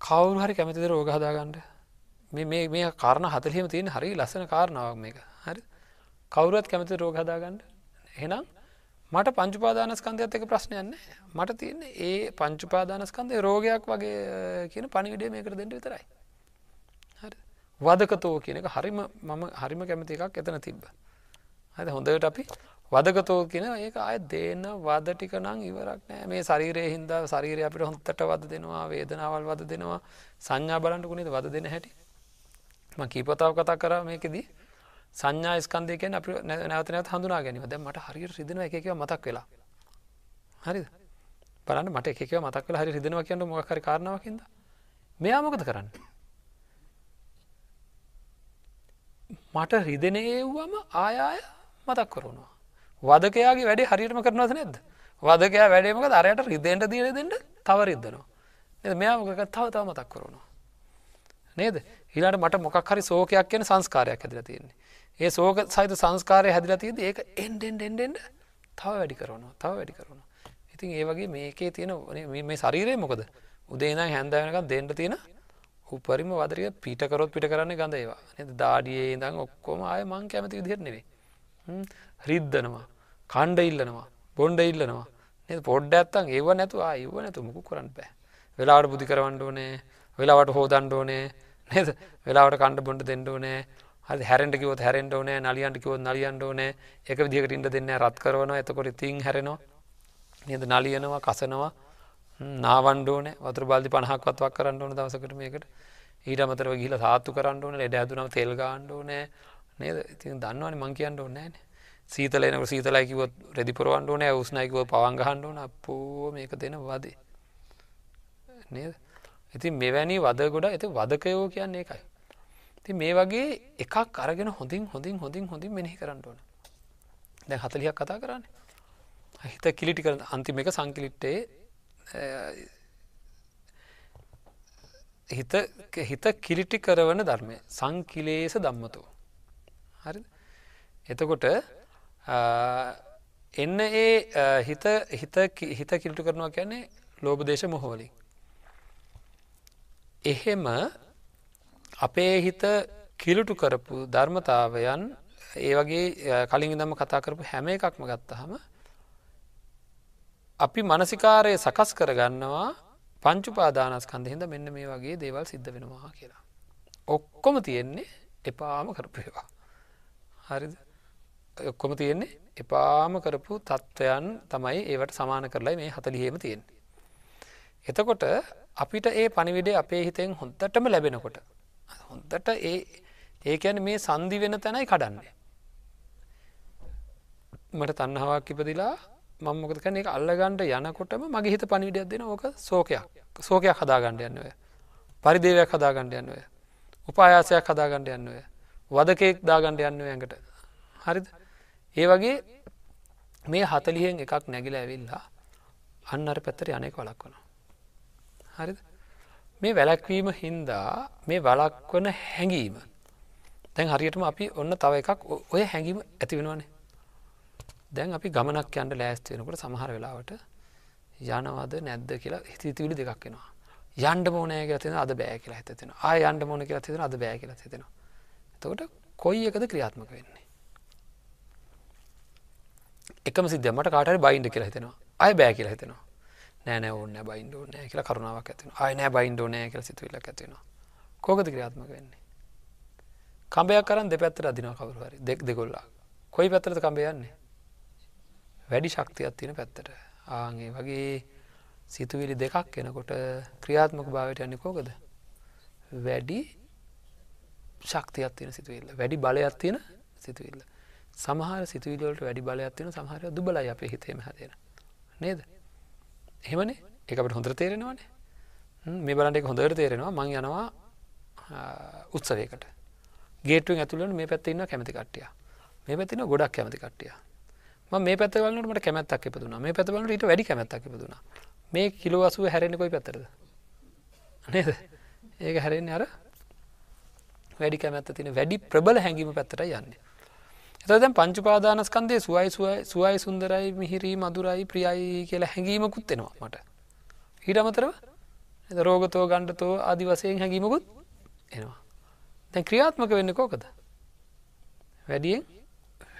කවුරු හරි කැමතිද රෝග හදාගන්නඩ මේ මේ කාරණ හතලීම තියෙන හරි ලස්සන කාරණාවක් මේක. හරි? කවුරුවත් කැමති රෝග හදාගන්නඩ හෙනම් මට පංචුපාදානස්කන්ධයත් එක ප්‍රශ්නයන්න මට තියන්නේ ඒ පංචුපාදානස්කන්දය රෝගයක් වගේ කියන පණිවිඩේ මේකට දෙට විතරයි. වදකතෝ කියන එක හරිම මම හරිම කැමති එකක් එතන තිබ්බ. ඇද හොඳට අපි වදකතෝ කියන ඒක අය දෙන්න වද ටික නං ඉවරක් නෑ මේ ශරීරය හින්ද ශරීරය අපිට හොන්තට වද දෙනවා වේදනාවල් වද දෙනවා. සංඥා බලන්ටකුණේද වද දෙන හැටි. ම කීපතාව කතා කර මේකෙදී. සංඥා ස්කන්දය කියෙන් අපි නැවත නැත් හඳුනා ගැනීම. දැ මට හරියට රිදෙන එකව මතක් වෙලා. හරි බලන්න මට එකව මතක් වෙලා හරි රිදෙනවා කියන්න මොකහරි කාරණාවකින්ද මෙයාමකද කරන්න? මට රිදෙන ඒව්වම ආයාය මතක් කරුණවා. වදකයාගේ වැඩේ හරිටම කරනවද නැද්ද. වදකයා වැඩේමක අරයට රිදෙන්ට දීර දෙට තව රිදනවා. මෙයාමක තව තව මතක් කරුණවා. නේද? හිලාට මට මොකක් හරි සෝකයක් කියන සංස්කාරයක් හැදිල තියෙන්නේ. ඒ සෝක සහිත සංස්කාරය හැදිල තියද ඒක එන්ඩෙන්ඩ එන්ඩෙන්ඩ තව වැඩි කරනවා තව වැඩි කරනවා. ඉතින් ඒ වගේ මේකේ තියෙන මේ ශරීරය මොකද? උදේනම් හැන්දවෙනක දෙන්නට තියෙන උපරිම වදරිය පිටකරොත් පිට කරන්න ගඳ ඒවා. නද? දාඩියේ ඉඳං ඔක්කොම ආය මං කැමති විදිහට නෙවේ රිද්දනවා කණ්ඩ ඉල්ලනවා බොන්්ඩ ඉල්ලනවා. නද? පොඩ්ඩ ඇත්තන් ඒව නැතු අයව නැතු මුකු කරන්න බෑ. වෙලාට බුදි කරවන්න ඕනේ වෙලාවට හෝදන්ඩ ඕනේ. නද? වෙලාවට කණ්ඩ බොන්ඩ දෙන්න ඕනේ. හරි හැරෙන්ට කිවොත් හැරෙන්ට ඕනේ නලියන්ට කිවොත් නලියන්ට ඕනේ. එක විදිහකට ඉට දෙන්න රත් කරවන එතකොට තිං හැරෙනවා. නද? නලියනවා කසනවා නාවන්ඩෝන වතුර බල්දි පණහක්වත් වක් කරන්න ඕන දවසකට මේකට. ඊට අමතරව ගිල සාත්තු කරන්න ඕන. ලෙඩ ඇදුනම තෙල්ගාණ්ඩෝ නෑ නේද? ඉතින් දන්නවන මං කියන්න ඕන්නෑන සීතලනක සීතලයිකිවත් රෙදිපුරුවන්ඩ ඕන. උස්නයිකව පවංගහන්ඩ ඕන. අපෝ මේක දෙන වදේ. නේද? ඉතින් මෙවැනි වද ගොඩ ඇති වදකයෝ කියන්නේ එකයි ති මේ වගේ එකක් අරගෙන හොඳින් හොඳින් හොඳින් හොඳින් මෙහි කරන්න ඕන. දැ හතලියක් කතා කරන්න. හිත කිලිටි කරන අන්තිම එක සංකිලිට්ටේ හිත හිත කිලිටි කරවන ධර්මය. සංකිලේස දම්මතු හරි එතකොට එන්න ඒ හිත හිත හිත කිලිටු කරනවා කියන්නේ ලෝබදේශ මොහෝලින් එහෙම අපේ හිත කිලුටු කරපු ධර්මතාවයන් ඒ වගේ කලින් දම කතා කරපු හැම එකක්ම ගත්තහම අපි මනසිකාරය සකස් කරගන්නවා පංචුපාදානස්කන්ද හිද මෙන්න මේ වගේ දේවල් සිද්ධ වෙනවා කියලා. ඔක්කොම තියෙන්නේ එපාම කරපයවා. හරිද ඔක්කොම තියෙන්නේ එපාම කරපු තත්ත්වයන් තමයි ඒවට සමාන කරලයි මේ හතලිහෙම තියෙන්. එතකොට අපිට ඒ පනිවිඩේ අපේ හිතෙන් හොන්තටම ලැබෙනකොට. හොන්තට ඒ ඒකැන මේ සන්දි වෙන තැනයි කඩන්නේ. මට තන්නහාවක් ඉපදිලා මංමොකද කන එක අල්ලගන්ඩ යනකොටම මගේ හිත පනිවිඩයක් දෙන ඕක සෝකයක් සෝකයක් හදාගණ්ඩ යන්නවය පරිදේවයක් හදාගණ්ඩ යන්නවය උපායාසයක් හදාගණ්ඩ යන්නවය වදකෙක් දාගණ්ඩ යන්න ඇඟට. හරිද? ඒ වගේ මේ හතලියෙන් එකක් නැගිල ඇවිල්ලා අන්න අර පැත්තර යනෙක් වලක් වන හරිද? මේ වැලැක්වීම හින්දා මේ වලක්වන හැඟීම. දැන් හරියටම අපි ඔන්න තව එකක් ඔය හැඟීම ඇති වෙනවානේ. දැන් අපි ගමනක් යන්ට ලෑස්තියෙනකට සමහර වෙලාවට යනවද නැද්ද කියලා හිතිතිවිලි දෙකක් වෙනවා. යන්ඩ මෝනය ඇතින අද බෑ කියලා හිතෙන ආය යන්ඩ මෝන කියලා තිෙන අද බෑ කියලා හිතෙනවා. තකොට කොයි එකද ක්‍රියාත්මක වෙන්නේ. එකම සිද්ධමට කාටරි බයින්ඩ කියලා හිතෙනවා. අය බෑ කියලා හිතෙනවා. නෑන ඕන්න බයින්ඩ නෑ කියලා කරුණාවක් ඇතින අයනෑ බයින්ඩ නෑ කියල සිතුවිල්ල ඇතිෙනවා කෝකද ක්‍රියාත්මක වෙන්නේ. කම්බයක් කරන් දෙපැත්තර අදිනවා කවරුහරි දෙක් දෙගොල්ලා. කොයි පැත්තරද කම්බයන්නේ වැඩි ශක්තියක් තියෙන පැත්තට. ආගේ වගේ සිතුවිලි දෙකක් එනකොට ක්‍රියාත්මක භාවයට යන්න කෝකද වැඩි ශක්තියක් තියෙන සිතුවිල්ල. වැඩි බලයක් තියෙන සිතුවිල්ල. සමහර සිතුවිලට වැඩි බලයක් තියෙන සමහරය දුබලයි අපේ හිතේම හැදෙන. නේද? එහෙමනේ? එකකට හොඳ තේරෙනවානේ. මේ බලන්ට එක හොඳට තේරෙනවා. මං යනවා උත්සවයකට. ගේටුවෙන් ඇතුළට මේ පැත්තින්න කැමති කට්ටිය. මේ පැතින ගොඩක් කැමති කට්ටිය. මේ පැතවලට මට කැමැත්තක් එපදුන මේ පැතවලට ඊට වැඩි කැමැත්තක් එපදුන මේ කිලෝවසුව හැරෙන කොයි පැත්තරද නේද? ඒක හැරෙන් අර වැඩි කැමැත්ත තින වැඩි ප්‍රබල හැඟීම පැත්තට යන්න. එතදැන් පංචුපාදානස්කන්දේ සුවයි සුවයි සුන්දරයි මිහිරී මදුරයි ප්‍රියයි කියලා හැඟීමකුත් එෙනවා මට. ඊට අමතරව රෝගතෝ ගණ්ඩතෝ අදි වසයෙන් හැඟීමකුත් එනවා. දැන් ක්‍රියාත්මක වෙන්න කෝකද? වැඩියෙන්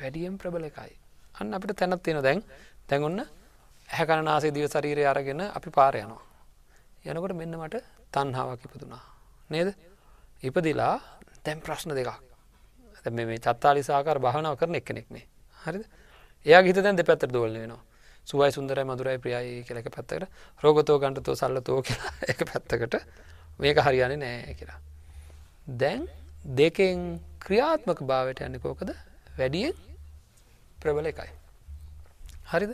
වැඩියෙන් ප්‍රබල එකයි. අන්න අපිට තැනත් තියෙන දැන්. දැන් ඔන්න ඇහැකණනාසේ දිව ශරීරය අරගෙන අපි පාර යනවා. යනකොට මෙන්න මට තන්හාාවක් ඉපදුනා. නේද? ඉපදිලා තැම් ප්‍රශ්න දෙකක්. ඇ මේ චත්තාලි සාකාර භාවනාව කරන එක්කනෙක්නේ හරිද? එයා හිත දැන් දෙ පැත්තර දෝලන වෙනවා සුවයි සුන්දරයි මදුරයි ප්‍රියයි කියලක පැත්තකට. රෝගතෝ ගන්ටතෝ සල්ලතෝ කියලා එක පැත්තකට. මේක හරියන්නේ නෑ කියලා. දැන් දෙකෙන් ක්‍රියාත්මක භාවයට යන්නකෝකද වැඩියෙන් ප්‍රබල එකයි. හරිද?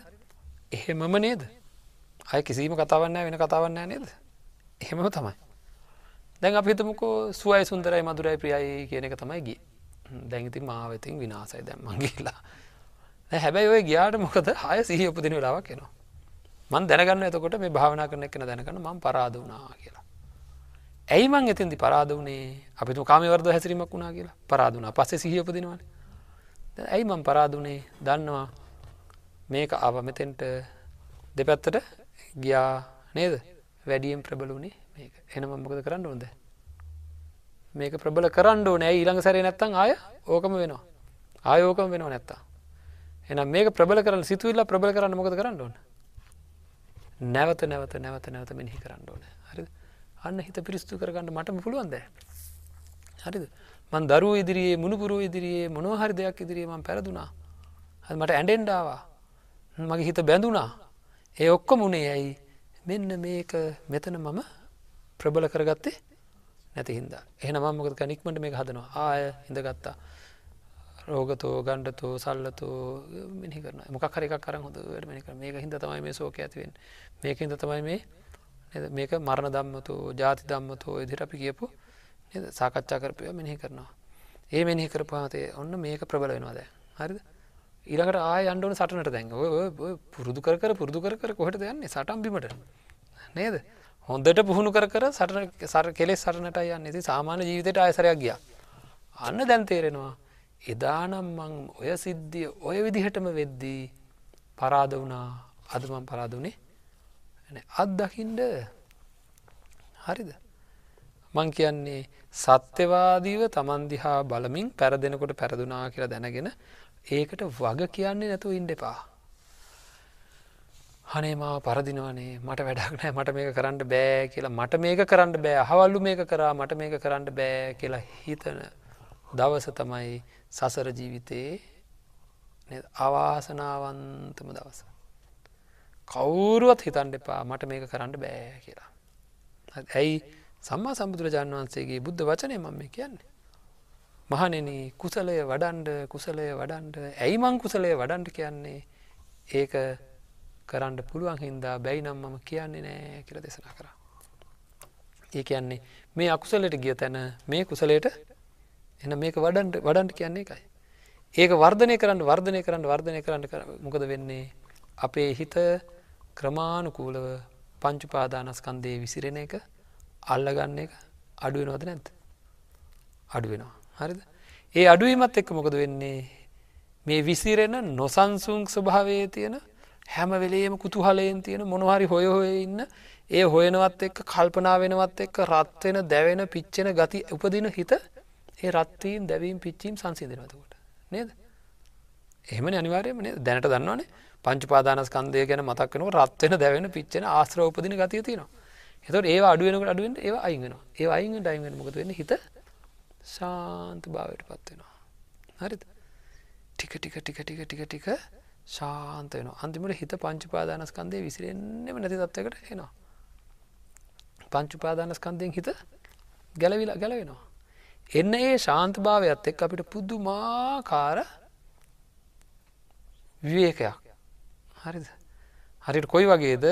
එහෙමම නේද? අය කිසිීම කතාවන්න වෙන කතාවන්න නේද? එහෙමම තමයි. දැන් අපිතමකෝ සුවයි සුන්දරයි මදුරයි ප්‍රියයි කියන එක තමයි ගිය දැඟති මාවතින් විනාසයි දැම්මන් කියලා හැබැයි ඔය ගියාට මොකද? හය සහ උපදින වෙලාවක් එනවා. මන් දැනගන්න එතකොට මේ භාවනා කරන එකන දැනකන්න මං පරාද වනා කියලා. ඇයි මං එතින්දි පරාද වනේ අපිතු කාමවර්ද හැසිරීමක් වුණා කියලා. පරාදුනා පස්සේ සිහිය උපදිනවන. ඇයි මං පරාදුනේ දන්නවා. මේක ආව මෙතෙන්ට දෙපැත්තට ගියා නේද? වැඩියෙන් ප්‍රබලුණේ මේක. එනම මොකද කරන්න ඕොද මේක ප්‍රබල කරන්න නෑ ඊළඟ සැරේ නැත්තං ආය ඕකම වෙනවා. ආයෝකම වෙනවා නැත්තා එනම් මේක ප්‍රබල කරන්න සිතුවිල්ල ප්‍රබල කරන්න මොකද කරන්න ඕන? නැවත නැවත නැවත නැවත මෙහි කරන්න ඕන. හරි අන්න හිත පිරිස්තු කරගන්න මටම පුළුවන්ද? හරිද? මන් දරුව ඉදිරියේ මුණපුරුව ඉදිරියේ මොනවහරි දෙයක් ඉදිරියේ මන් පැරදුනා. මට ඇඩෙන්ඩාවා මගේ හිත බැඳුනා. ඒ ඔක්කො මුණේ ඇයි? මෙන්න මේක මෙතන මම ප්‍රබල කරගත්තේ නැති හිද එහන මමකද කනික්මට මේ හදනවා. ආය හිඳගත්තා රෝගතෝ ගණ්ඩතෝ සල්ලතෝ මිනි කරන මොක් හරික් කර හොඳ වැඩමනික මේක හිද තමයි මේ සෝක ඇතිවෙන් මේක හිද තමයි මේ මේක මරණ දම්මතු ජාති දම්මතෝ ඉදිර අපි කියපු සාකච්ඡා කරපය මෙහි කරනවා. ඒ මෙහි කරපාතේ ඔන්න මේක ප්‍රබල වෙනවාද හරිද? ඊළඟට ආය අන්ඩුවන සටනට දැන්. පුරුදු කර පුරුදු කර කොහට යන්නේ? සටම්බිමට නේද? හොඳට පුහුණු කර කර සටන සර කෙලෙස් සටනට යන්න. ඇති සාමාන්‍ය ජීවිතයට අයසරයක් ගිය. අන්න දැන් තේරෙනවා එදානම් මං ඔය සිද්ධිය ඔය විදිහටම වෙද්දී පරාද වුණා. අදමන් පරාදුනේ අත් දකිින්ඩ හරිද? මං කියන්නේ සත්‍යවාදීව තමන්දිහා බලමින් පැරදෙනකොට පැරදුනා කියලා දැනගෙන ඒකට වග කියන්නේ නැතු ඉන්ඩ එපා. හනේ මා පරදිනවනේ මට වැඩක් නෑ. මට මේක කරන්න බෑ කියලා. මට මේක කරන්න බෑ. හවල්ලු මේක කරා. මට මේක කරන්න බෑ කියලා හිතන දවස තමයි සසර ජීවිතයේ අවාසනාවන්තම දවස. කවුරුවත් හිතන්ඩ එපා. මට මේක කරන්න බෑ කියලා. ඇයි? සම්මා සම්බුදුරජාණන් වහන්සේගේ බුද්ධ වචනය මම කියන්නේ. මහනෙන කුසලය වඩන්ඩ කුසලය වඩන්ඩ. ඇයිමං කුසලය වඩන්ට කියන්නේ? ඒක කරන්න පුළුවන් හින්දා බැයි නම් මම කියන්නේ නෑ කියල දෙසනා කර. ඒ කියන්නේ මේ අකුසලට ගිය තැන මේ කුසලයට එන මේක වඩන්ට වඩන්ට කියන්නේ එකයි. ඒක වර්ධනය කරන්න වර්ධනය කරන්න වර්ධනය කරන්න මොකද වෙන්නේ? අපේ හිත ක්‍රමාණුකූලව පංචුපාදානස්කන්දේ විසිරෙන එක අල්ලගන්න එක අඩුවෙනවද නැත් අඩුවෙනවා හරිද? ඒ අඩුවීමත් එක්ක මොකද වෙන්නේ? මේ විසිරෙන නොසන්සුන් ස්වභාවය තියෙන හැම වෙලේම කුතුහලයෙන් තියෙන මොනහරි හොය හොය ඉන්න ඒ හොයනවත් එක්ක කල්පනා වෙනවත් එක්ක රත්වෙන දැවෙන පිච්චෙන ගති උපදින හිත ඒ රත්වීම් දැවීම් පිච්චීම් සංසිදනවතකොට නේද? එහෙම අනිවාරයම දැනට දන්නවනේ. පංචපාදානස්කන්දය ගැන මතක්කනව රත්වෙන දැවෙන පිච්චෙන ආශ්‍ර උපදින ගතිය තියෙනවා. එතට ඒ අඩුවෙනකට අඩුවෙන් ඒ අයිගෙන ඒ අයිග ඩයිගෙන මොකද වෙන්න? හිත ශාන්ත භාවයට පත්වෙනවා හරිද? ටික ටික ටික ටික ටික ටික ශාන්ත වෙන අන්තිමට හිත පංචුපාදානස්කන්දය විසිරෙන්නෙම නැති තත්වකට එනවා. පංචුපාදානස්කන්දයෙන් හිත ගැලවිලා ගැලවෙනවා. එන්න ඒ ශාන්ත භාවයත් එක් අපිට පුද්දුමාකාර විවේකයක්. හරිද? හරිට කොයි වගේද?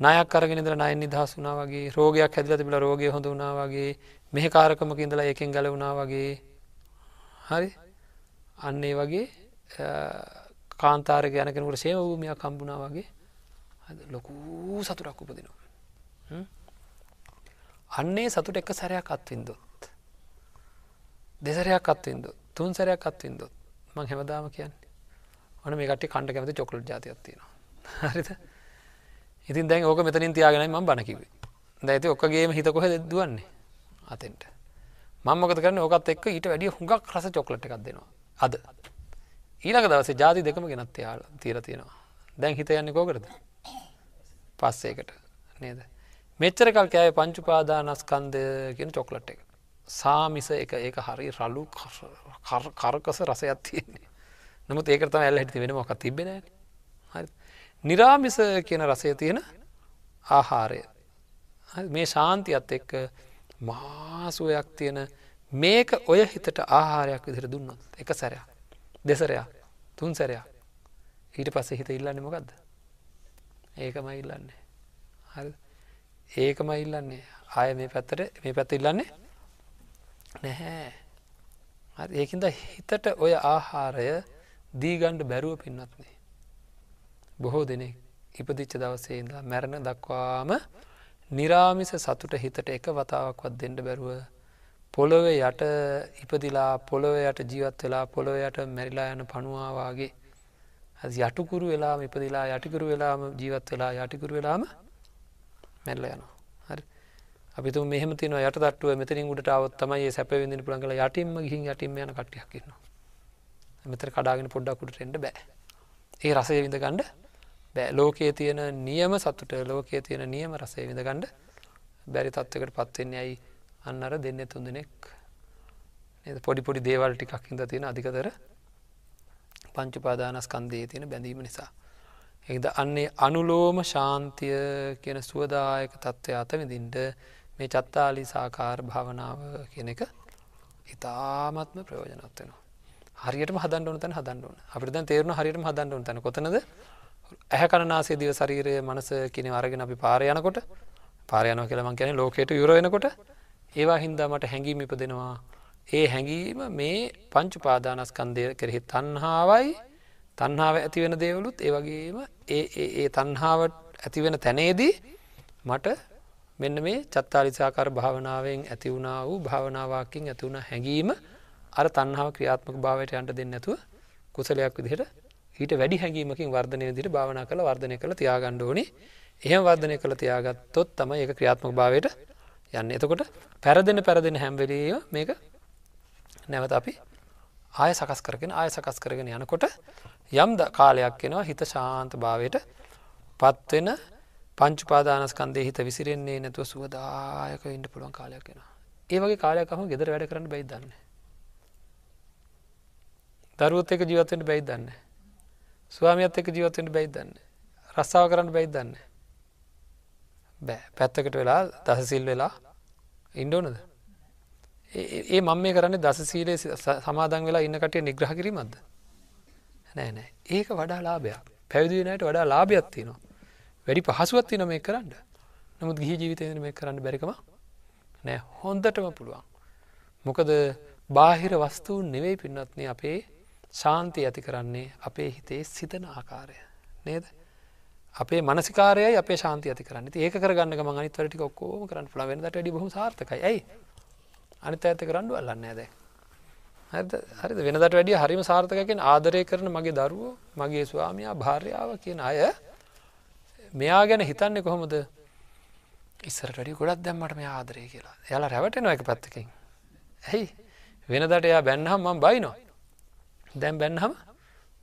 නයක් අරගෙන ඉදල නය නිදහස් වුනා වගේ රෝගයක් හැදිල තිබල රෝගය හොඳ වනා වගේ මෙහ කාරකමක ඉඳලා එකෙන් ගල වුණා වගේ. හරි? අන්නේ වගේ කාන්තාරක යනකෙනකට සේම වූමයක් කම්බුණා වගේ ලොකූ සතුරක් උපදිනවා. අන්නේ සතුට එක සැරයක් අත්වින්දොත් දෙසරයක් අත්වින්දොත් තුන් සැරයක් අත්වින්දොත් මං හැමදාම කියන්නේ ඕන මේකට කණ්ඩ කැමති චොකලට් ජාතියත්තියෙනවා හරිත ඉතින් දැන් ඕක මෙතනින් තියාගෙනයි ම බණකිවේ දැඇති ඔක්කගේම හිත කොහ දෙදවන්නේ අතෙන්ට. මංමකත කරන ඕකත් එක්ක ඊට වැඩිය හුඟක් රස චොක්ලට් එකක් දෙනවා. අද. ඊළක දවස ජාති දෙකම ගෙනත් යාල තීර තියෙනවා. දැන් හිත යන්න කෝකරද පස්සේකට නේද? මෙච්චර කල් කෑය පංචුපාදානස්කන්ද කියෙන චොක්ලට් එක. සාමිස එක ඒක හරි රලු කරකස රසයක් තියෙන්නේ. නමුත් ඒකතම ඇල්ල හිටි වෙන මොක තිබෙන හරි නිරාමිස කියන රසය තියෙන ආහාරය. මේ ශාන්තියත් එක්ක මාසුවයක් තියෙන මේක ඔය හිතට ආහාරයක් විදිර දුන්නොත් එක සැරයක්. දෙසරයක් තුන් සැරයක්. ඊට පස්සේ හිත ඉල්ලන්න මොකක්ද ඒකම ඉල්ලන්නේ. හරි. ඒකම ඉල්ලන්නේ. ආය මේ පැත්තට මේ පැත්ත ඉල්ලන්නේ නැහැ. ඒකින්ද හිතට ඔය ආහාරය දීගණ්ඩ බැරුව පින්නත්නේ. බොහෝ දෙනෙක් ඉපදිච්ච දවසේද මැරණ දක්වාම නිරාමිස සතුට හිතට එක වතාවක්වත් දෙන්න බැරුව පොළොව යට ඉපදිලා පොළොව යට ජීවත් වෙලා පොළොව යට මැරිලා යන පනුවාවාගේ යටුකුරු වෙලාම ඉපදිලා යටිකුරු වෙලාම ජීවත් වෙලා යටිකුරු වෙලාම මැල්ල යනවා. හරි. අපිතු මෙහම තින යට තටුව මෙතරින් උඩට අවත් තමයි සැපවිදින පුළන්ගල යටින්ම ගිහින් යටින්ම යන කටියක්කින්නවා මෙතර කඩාගෙන පොඩ්ඩක්කුට එෙන්ට බෑ. ඒ රසය විඳ ගණ්ඩ බෑ. ලෝකයේ තියෙන නියම සතුට ලෝකයේ තියෙන නියම රසය විඳ ගණ්ඩ බැරි තත්වකට පත්වෙන්නේ ඇයි? අන්න අර දෙන්න තුන් දෙනෙක්. පොඩි පොඩි දේවල් ටිකක් හිද තියෙන අධිකතර පංචුපාදානස්කන්දයේ තියෙන බැඳීම නිසා. එද අන්නේ අනුලෝම ශාන්තිය කියන සුවදායක තත්ත්වය අතවිදින්ට මේ චත්තාලි සාකාර භාවනාව කියන එක ඉතාමත්ම ප්‍රයෝජනත් වෙනවා. හරියට හදන්න ඕන තැන හදන්න ඕන. අපිට දැන් තේරුණ හරියට හදන්න ඕන තැන. කොතනද? ඇහැ කණනාසේ දිව ශරීරය මනස කියන අරගෙන අපි පාරයනකොට පාරයනව කියලමන් කියන ලෝකයට යුරවෙනකොට ඒවා හින්දා මට හැඟීම ඉපදෙනවා. ඒ හැඟීම මේ පංචු පාදානස්කන්දය කෙරෙහි තන්හාවයි තන්හාාව ඇතිවෙන දේවලුත් ඒවගේම ඒ ඒ තන්හාාවට ඇතිවෙන තැනේදී මට මෙන්න මේ චත්තාලිසාකර භාවනාවෙන් ඇතිවුණා වූ භාවනාවකින් ඇතිවුණ හැඟීම අර තන්හාාව ක්‍රියාත්මක භාවයට යන්ට දෙන්න නැතුව කුසලයක් විදිහට ඊට වැඩි හැඟීමකින් වර්ධනය දිට භාවනා කළ වර්ධනය කළ තියාගණ්ඩෝනි එහෙම වර්ධනය කළ තියාගත්තොත් තම ඒ ක්‍රියාත්මක භාවයට යන්න. එතකොට පැරදෙන පැරදෙන හැම්වෙලේ මේක නැවත අපි ආය සකස් කරගෙන ආය සකස් කරගෙන යනකොට යම් ද කාලයක් එෙනවා හිත ශාන්ත භාවයට පත්වෙන පංචුපාදානස්කන්දේ හිත විසිරෙන්නේ නැතුව සුවදායක ඉන්ට පුළුවන් කාලයක් වෙන ඒවගේ කාලයකම ගෙදර වැඩ කරන්න බයිදන්න දරුවත් එක ජීවත්වෙන්ට බැයිදන්න ස්වාමියත් එක ජීවත්වෙන්ට බැයිදන්න රස්සාාව කරන්න බැයිදන්න බෑ. පැත්තකට වෙලා දසසිල් වෙලා ඉන්ඩෝනද ඒ මං මේ කරන්න දසසීලේ සමාදන් වෙලා ඉන්න කටිය නිග්‍රහ කිරීමක්ද? නෑ නෑ. ඒක වඩා ලාභයක්. පැවිදිනයට වඩා ලාභයක් තියනවා. වැඩි පහසුවත් තින මේ කරන්න. නමුත් ගිහි ජීවිතය මේ කරන්න බැරිකම නෑ. හොන්දටම පුළුවන්. මොකද බාහිර වස්තුූන් නෙවෙයි පින්නත්න අපේ ශාන්තිය ඇති කරන්නේ අපේ හිතේ සිතන ආකාරය. නේද? අපේ මනසිකාරයයි අපේ ශාන්ති ඇති කරන්න. ඒක කරගන්න ම අනිත්වරටි ඔක්කෝම කරන්න ලවෙනට ඩි බහ සාර්ථකයි. ඇයි? අනිත ඇත කරන්නු අල්ලන්න ඇද හරි වෙනදට වැඩිය හරිම සාර්ථකකින් ආදරය කරන මගේ දරුවෝ මගේ ස්වාමයා භාර්යාව කියන අය මෙයා ගැන හිතන්නේ කොහොමද? ඉස්සරට වැඩි ගොඩක් දැම්මට මේ ආදරය කියලා. යාලා රැවටෙනවා එක පැත්තකින්. ඇයි? වෙනදට එයා බැන්නහම් මම් බයිනවා. දැම් බැන්නහම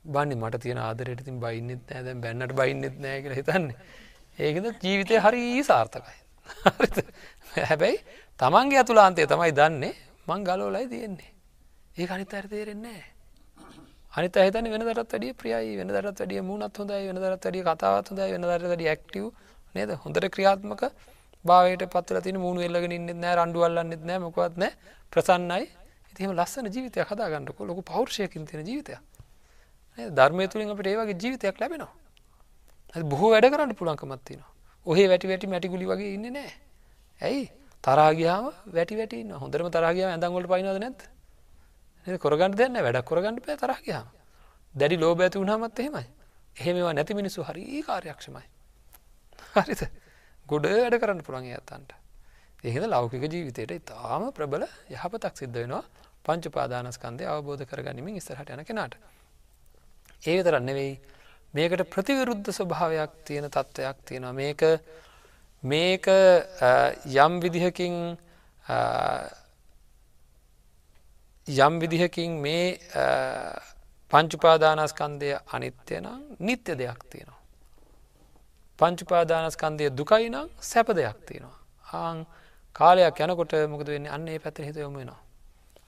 බනි මට තියෙන ආදරයට තින් බයින්නෙත් නෑ. දැන් බැන්නට බයින්නෙත් නෑ කියල හිතන්නේ. ඒකද ජීවිතය හරි සාර්ථකයි. හැබැයි තමන්ගේ ඇතුලාන්තය තමයි දන්නේ. මං ගලෝලයි තියෙන්නේ. ඒ අනිත අර තේරෙන්නේ අනිත හිතන වෙන දරත් වැඩිය ප්‍රියයි වෙන දරත් වැඩිය මුණත් හොඳයි වෙන දරත් වැඩිය කතාවත් හොඳයි වෙන දරත් වැඩිය ඇක්ටිව් නේද? හොඳට ක්‍රියාත්මක භාවයට පත්වල තින මුණු එල්ලගෙන ඉන්නෙත් නෑ රණ්ඩුවල්ලන්නෙත් නෑ මොකවත් නෑ. ප්‍රසන්නයි. ඉතිම ලස්සන ජීවිතයක් හදාගන්නක ලොකු පෞර්ෂයකින් තියෙන ජීවිතයක්. ධර්මය තුළින් අපට ඒවගේ ජීවිතයක් ලැබෙනවා. බොහෝ වැඩ කරන්න පුළන්කමත්තින ඔහේ වැටි වැටි මැටිගුලි වගේ ඉන්න නෑ ඇයි? තරාගයාම වැටි වැටන්න හොඳරම තරාගයාව ඇඳංගොලට පයිනද නැත් කොරගන්න දෙන්න වැඩක් කොරගන්න පෑ තරාගයාම දැඩි ලෝබ ඇති වුණහමත් එහෙමයි. එහෙමවා නැති මිනිස්සු හරි කාර්යක්ෂමයි. හරිත ගොඩ වැඩ කරන්න පුළන් ඇත්තන්ට එහෙද ලෞකික ජීවිතයට ඉතාම ප්‍රබල යහපතක් සිද්ධ වෙනවා පංච පාදානස්කන්දය අවබෝධ කරගනිමින් ඉස්සරහට යන කෙනාට. ඒ තරන්න වෙයි මේකට ප්‍රතිවිරුද්ධ ස්වභාවයක් තියෙන තත්ත්වයක් තියෙනවා මේක මේක යම් විදිහකින් යම් විදිහකින් මේ පංචුපාදානස්කන්දය අනිත්‍ය නම් නිත්‍ය දෙයක් තියෙනවා. පංචුපාදානස්කන්දය දුකයි නම් සැප දෙයක් තියෙනවා. ආං කාලයක් යනකොට මොකද වෙන්නේ අන්න ඒ පැත්ත හිත යොම වෙනවා.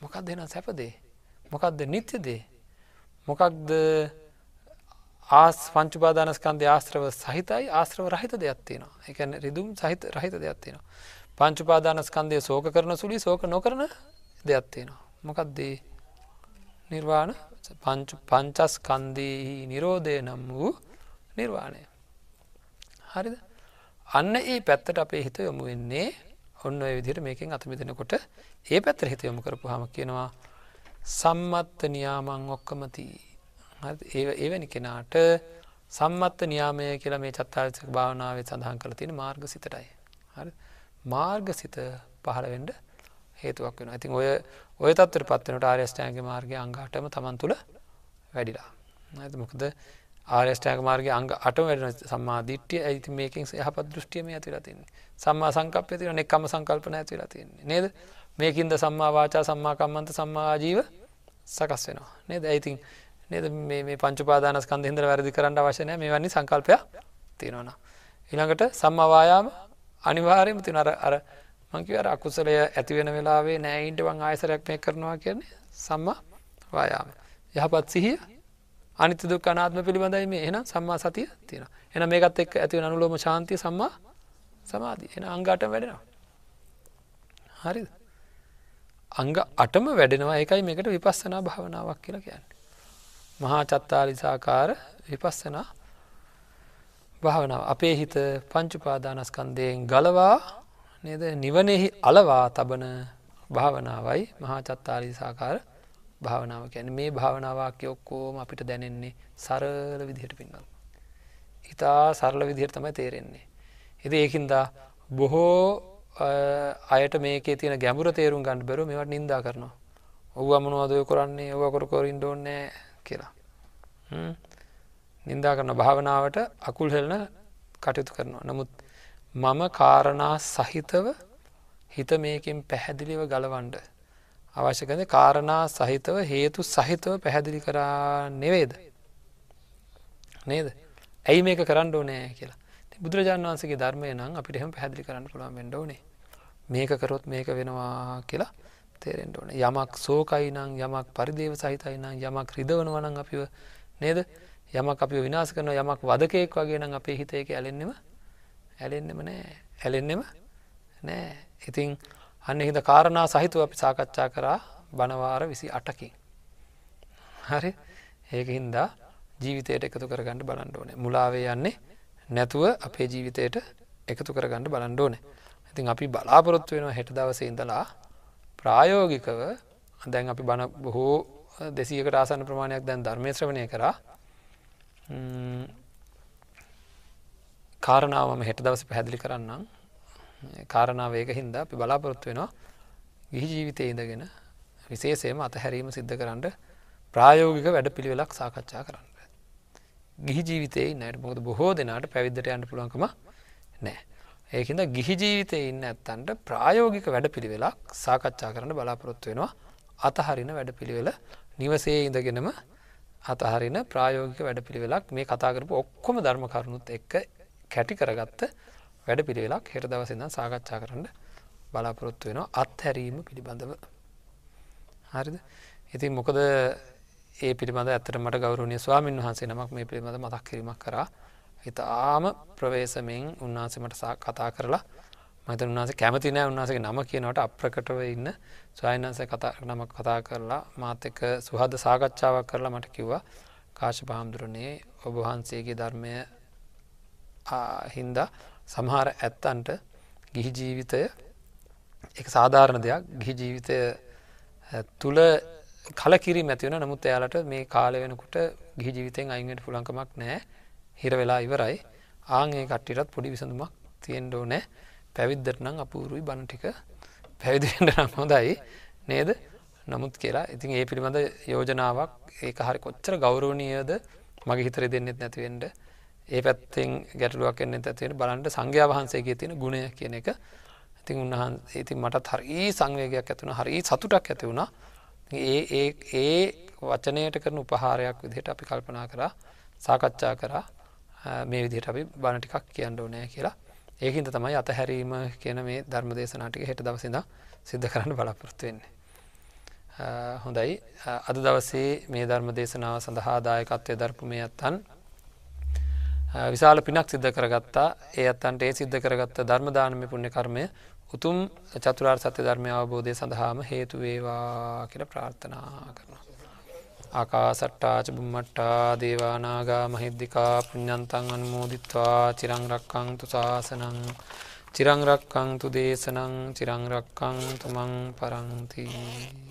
මොකක් දෙන සැපදේ. මොකක්ද නිත්‍යදේ. මොකක්ද ආස් පංචුපාදානස්කන්දය ආශ්‍රව සහිතයි ආශ්‍රව රහිත දෙයක් තියෙනවා. එකන රිදුම් සහිත රහිත දෙයක් තියෙනවා. පංචුපාදානස්කන්දය සෝක කරන සුළි සෝක නොකරන දෙයක් තියෙනවා. මොකක්දේ නිර්වාණ පංචස්කන්දයෙහි නිරෝධය නම් වූ නිර්වාණය. හරිද අන්න ඒ පැත්තට අපේ හිත යොමු වෙන්නේ ඔන්න විදිහට මේකින් අතමිදෙනකොට ඒ පැත්තර හිත යොමු කරපු හම කියනවා සම්මත්ත නියාමං ඔක්කමති ඒවැනි කෙනාට සම්මත්ත නියාමය කියලා මේ චත්තාරිසක භාවනාවේ සඳහන් කළ තියෙන මාර්ග සිතටයි. මාර්ග සිත පහළවෙන්ඩ හේතුවක් වෙන ඉතින් ඔය ඔය තත්වට පත්වනට ආර්යෂ්ටෑන්ගේ මාර්ගය අංගටම තමන් තුළ වැඩිලා. ඇත මොකද ආර්යෂ්ටෑක මාර්ගය අංග අට වැඩන සම්මා දිට්ටිය ඇති මේකින් යහපත් දෘෂ්ටියම ඇතිලා තින්නේ සම්මා සංකප්ය තින එක්කම සංකල්පන ඇතිලා තින්නේ නේද? මේකින්ද සම්මා වාචා සම්මාකම්මන්ත සම්මාජීව සකස් වෙනවා. නේද? ඇයිතින් නේද? මේ පංචපාදානස්කන්ද හිදර වැරදි කරන්න අවශ්‍යනය මේ වන්නේ සංකල්පයක් තියෙනවන. ඊළඟට සම්මවායාම අනිවාරයම තින අර අර මංකිවර අකුසලය ඇතිවෙන වෙලාවේ නෑයින්ට වන් ආයසරයක් මේ කරනවා කියන්නේ සම්මා වායාම. යහපත් සිහිය අනිත දුක් අනාත්ම පිළිබඳයි මේ. එන සම්මා සතිය තියෙන එන මේකත් එක් ඇතිව අනුලෝම ශාන්තිය සම්මා සමාධී එන අංගාට වැඩෙනවා. හරි අංග අටම වැඩෙනවා ඒකයි මේකට විපස්සනා භාවනාවක් කියලා කියන්න. මහා චත්තාලිසාකාර විපස්සනා භාවනාව අපේ හිත පංචුපාදානස්කන්දයෙන් ගලවා නේද නිවනෙහි අලවා තබන භාවනාවයි මහා චත්තාලී සාකාර භාවනාව ගැන මේ භාවනාවක් ඔක්කෝම අපිට දැනෙන්නේ සරල විදිහට පින්නල්. ඉතා සරල විදිහට තමයි තේරෙන්නේ. එති ඒකින්දා බොහෝ අයට මේකේ තියෙන ගැඹුර තේරුම් ගන්න බැරු මෙවට නින්දා කරනවා. ඔව අමනුවදය කරන්නේ ඔව කොර කොරින් ඩෝන්නෑ කියලා. නින්දා කරන භාවනාවට අකුල් හෙල්න කටයුතු කරනවා. නමුත් මම කාරණා සහිතව හිත මේකින් පැහැදිලිව ගලවන්ඩ. අවශ්‍යකද කාරණා සහිතව හේතු සහිතව පැහැදිලි කරා නෙවේද. නේද. ඇයි මේක කරන්න ඕනෑ කියලා. බුදුරජාන් වන්සගේ ධර්මය නම් අපිට එහෙම පැහැදිලි කරන්න පුළුවන් වෙන්ඩෝනේ මේක කරොත් මේක වෙනවා කියලා තේරෙන්ට ඕන. යමක් සෝකයි නං යමක් පරිදේව සහිතයි නම් යමක් රිදවන වනන් අපිව නේද? යමක් අපි විනාස කරන යමක් වදකයෙක් වගේ නම් අපේ හිතේක ඇලෙන්නෙම ඇලෙන්නෙම නෑ. ඇලෙන්නෙම නෑ. ඉතිං අන්න හිද කාරණා සහිතුව අපි සාකච්ඡා කරා බනවාර විසි අටකින් හරි? ඒක හින්දා ජීවිතයට එකතු කරගන්න බලන්න ඕනේ. මුලාවේ යන්නේ නැතුව අපේ ජීවිතයට එකතු කරගන්න බලන්න ඕනේ. ඉතින් අපි බලාපොරොත්තු වෙනවා හෙට දවස ඉඳලා ප්‍රායෝගිකව දැන් අපි බණ බොහෝ දෙසියකට ආසන්න ප්‍රමාණයක් දැන් ධර්මය ශ්‍රවණය කරා කාරණාවම හෙට දවස පැහැදිලි කරන්නම් කාරණාව ඒක හින්දා අපි බලාපොරොත්තු වෙනවා ගිහි ජීවිතය ඉඳගෙන විශේෂයම අතහැරීම සිද්ධ කරන්න ප්‍රායෝගික වැඩ පිළිවෙලක් සාකච්ඡා කරන්න. ගිහි ජීවිතය නයට මොකද බොහෝ දෙනාට පැවිද්දට යන්න පුළුවන්කම නෑ. ඒකද ගිහි ජීවිතය ඉන්න ඇත්තන්ට ප්‍රායෝගික වැඩ පිළිවෙලක් සාකච්ඡා කරන්න බලාපොරොත්තු වෙනවා. අතහරින වැඩ පිළිවෙල නිවසේ ඉඳගෙනම අතහරින ප්‍රායෝගික වැඩ පිළිවෙලක් මේ කතාකරපු ඔක්කොම ධර්ම කරුණුත් එක්ක කැටි කරගත්ත වැඩ පිළිවෙලක් හෙට දවසඳ සාකච්ඡා කරන්න බලාපොරොත්තු වෙනවා. අත්හැරීම පිළිබඳව. හරිද? ඉතින් මොකද ඒ පිළිබඳ ඇතට මට ගෞරුණය ස්වාමීන් වහන්සේ නමක් මේ පිළිබඳ මතක් කිරීමක් කරා. ඉතාම ප්‍රවේශමෙන් උන්වහන්සේමට කතා කරලා මත උන්වස කැමති නෑ උන්වසගේ නම කියනවට අප්‍රකටව ඉන්න. ස්වයන්න්ස කතා නම කතා කරලා මාත එක සුහද සාකච්ඡාවක් කරලා මට කිව්වා. කාශ පහම්දුරනේ ඔබවහන්සේගේ ධර්මය හින්දා සමහර ඇත්තන්ට ගිහි ජීවිතය එක සාධාරණ දෙයක්. ගිහි ජීවිතය තුළ කලකිරි මැතිවන නමුත් එයාලට මේ කාල වෙනකුට ගිහි ජීවිතයෙන් අයිගට පුලංකමක් නෑ. හිර වෙලා ඉවරයි. ආගේ කට්ටිටත් පොඩි විසඳුමක් තියෙන්ඩෝ නෑ පැවිද්දට නම් අපූරුයි බණ ටික පැවිදිෙන්ට නම් හොඳයි. නේද? නමුත් කියලා ඉතින් ඒ පිළිබඳ යෝජනාවක් ඒක හරි කොච්චර ගෞරවනීයද මගේ හිතර දෙන්නෙත් නැතිවෙන්ට ඒ පැත්තෙන් ගැටලුවක් එන්න ඇතිවෙන බලන්ට සංඝයා වහන්සේගේ තියෙන ගුණය කියන එක. ඉතින් උන්හන් ඉතින් මටත් හරි සංවේගයක් ඇතුන හරි සතුටක් ඇති වුණා. ඒ ඒ ඒ වචනයට කරන උපහාරයක් විදිහට අපි කල්පනා කරා සාකච්ඡා කරා. මේ විදිහට අපි බණ ටිකක් කියන්න ඕනෑ කියලා ඒකින්ද තමයි අතහැරීම කියන මේ ධර්ම දේශනාටික හෙට දවසිද සිද්ධ කරන්න බලාපොරොත්තු වෙන්නේ. හොඳයි අද දවසේ මේ ධර්ම දේශනාව සඳහා දායකත්වය දර්පු මේ අත්තන් විශාල පිනක් සිද්ධ කරගත්තා ඒ අත්තන්ට ඒ සිද්ධ කරගත්ත ධර්මදානම පුුණ්‍ය කර්මය උතුම් චතුරාර් සත්‍ය ධර්මය අවබෝධය සඳහාම හේතුවේවා කියල ප්‍රාර්ථනා කරනවා. ආකාසට්ටාච බුම්මට්ටා දේවානාගා මහිද්දිකා පුඤ්ඥන්තන් අනුමෝදිත්වා චිරංරක්කංතු ශාසනං චිරංරක්කංතු දේශනං චිරංරක්කං තුමං පරංතිී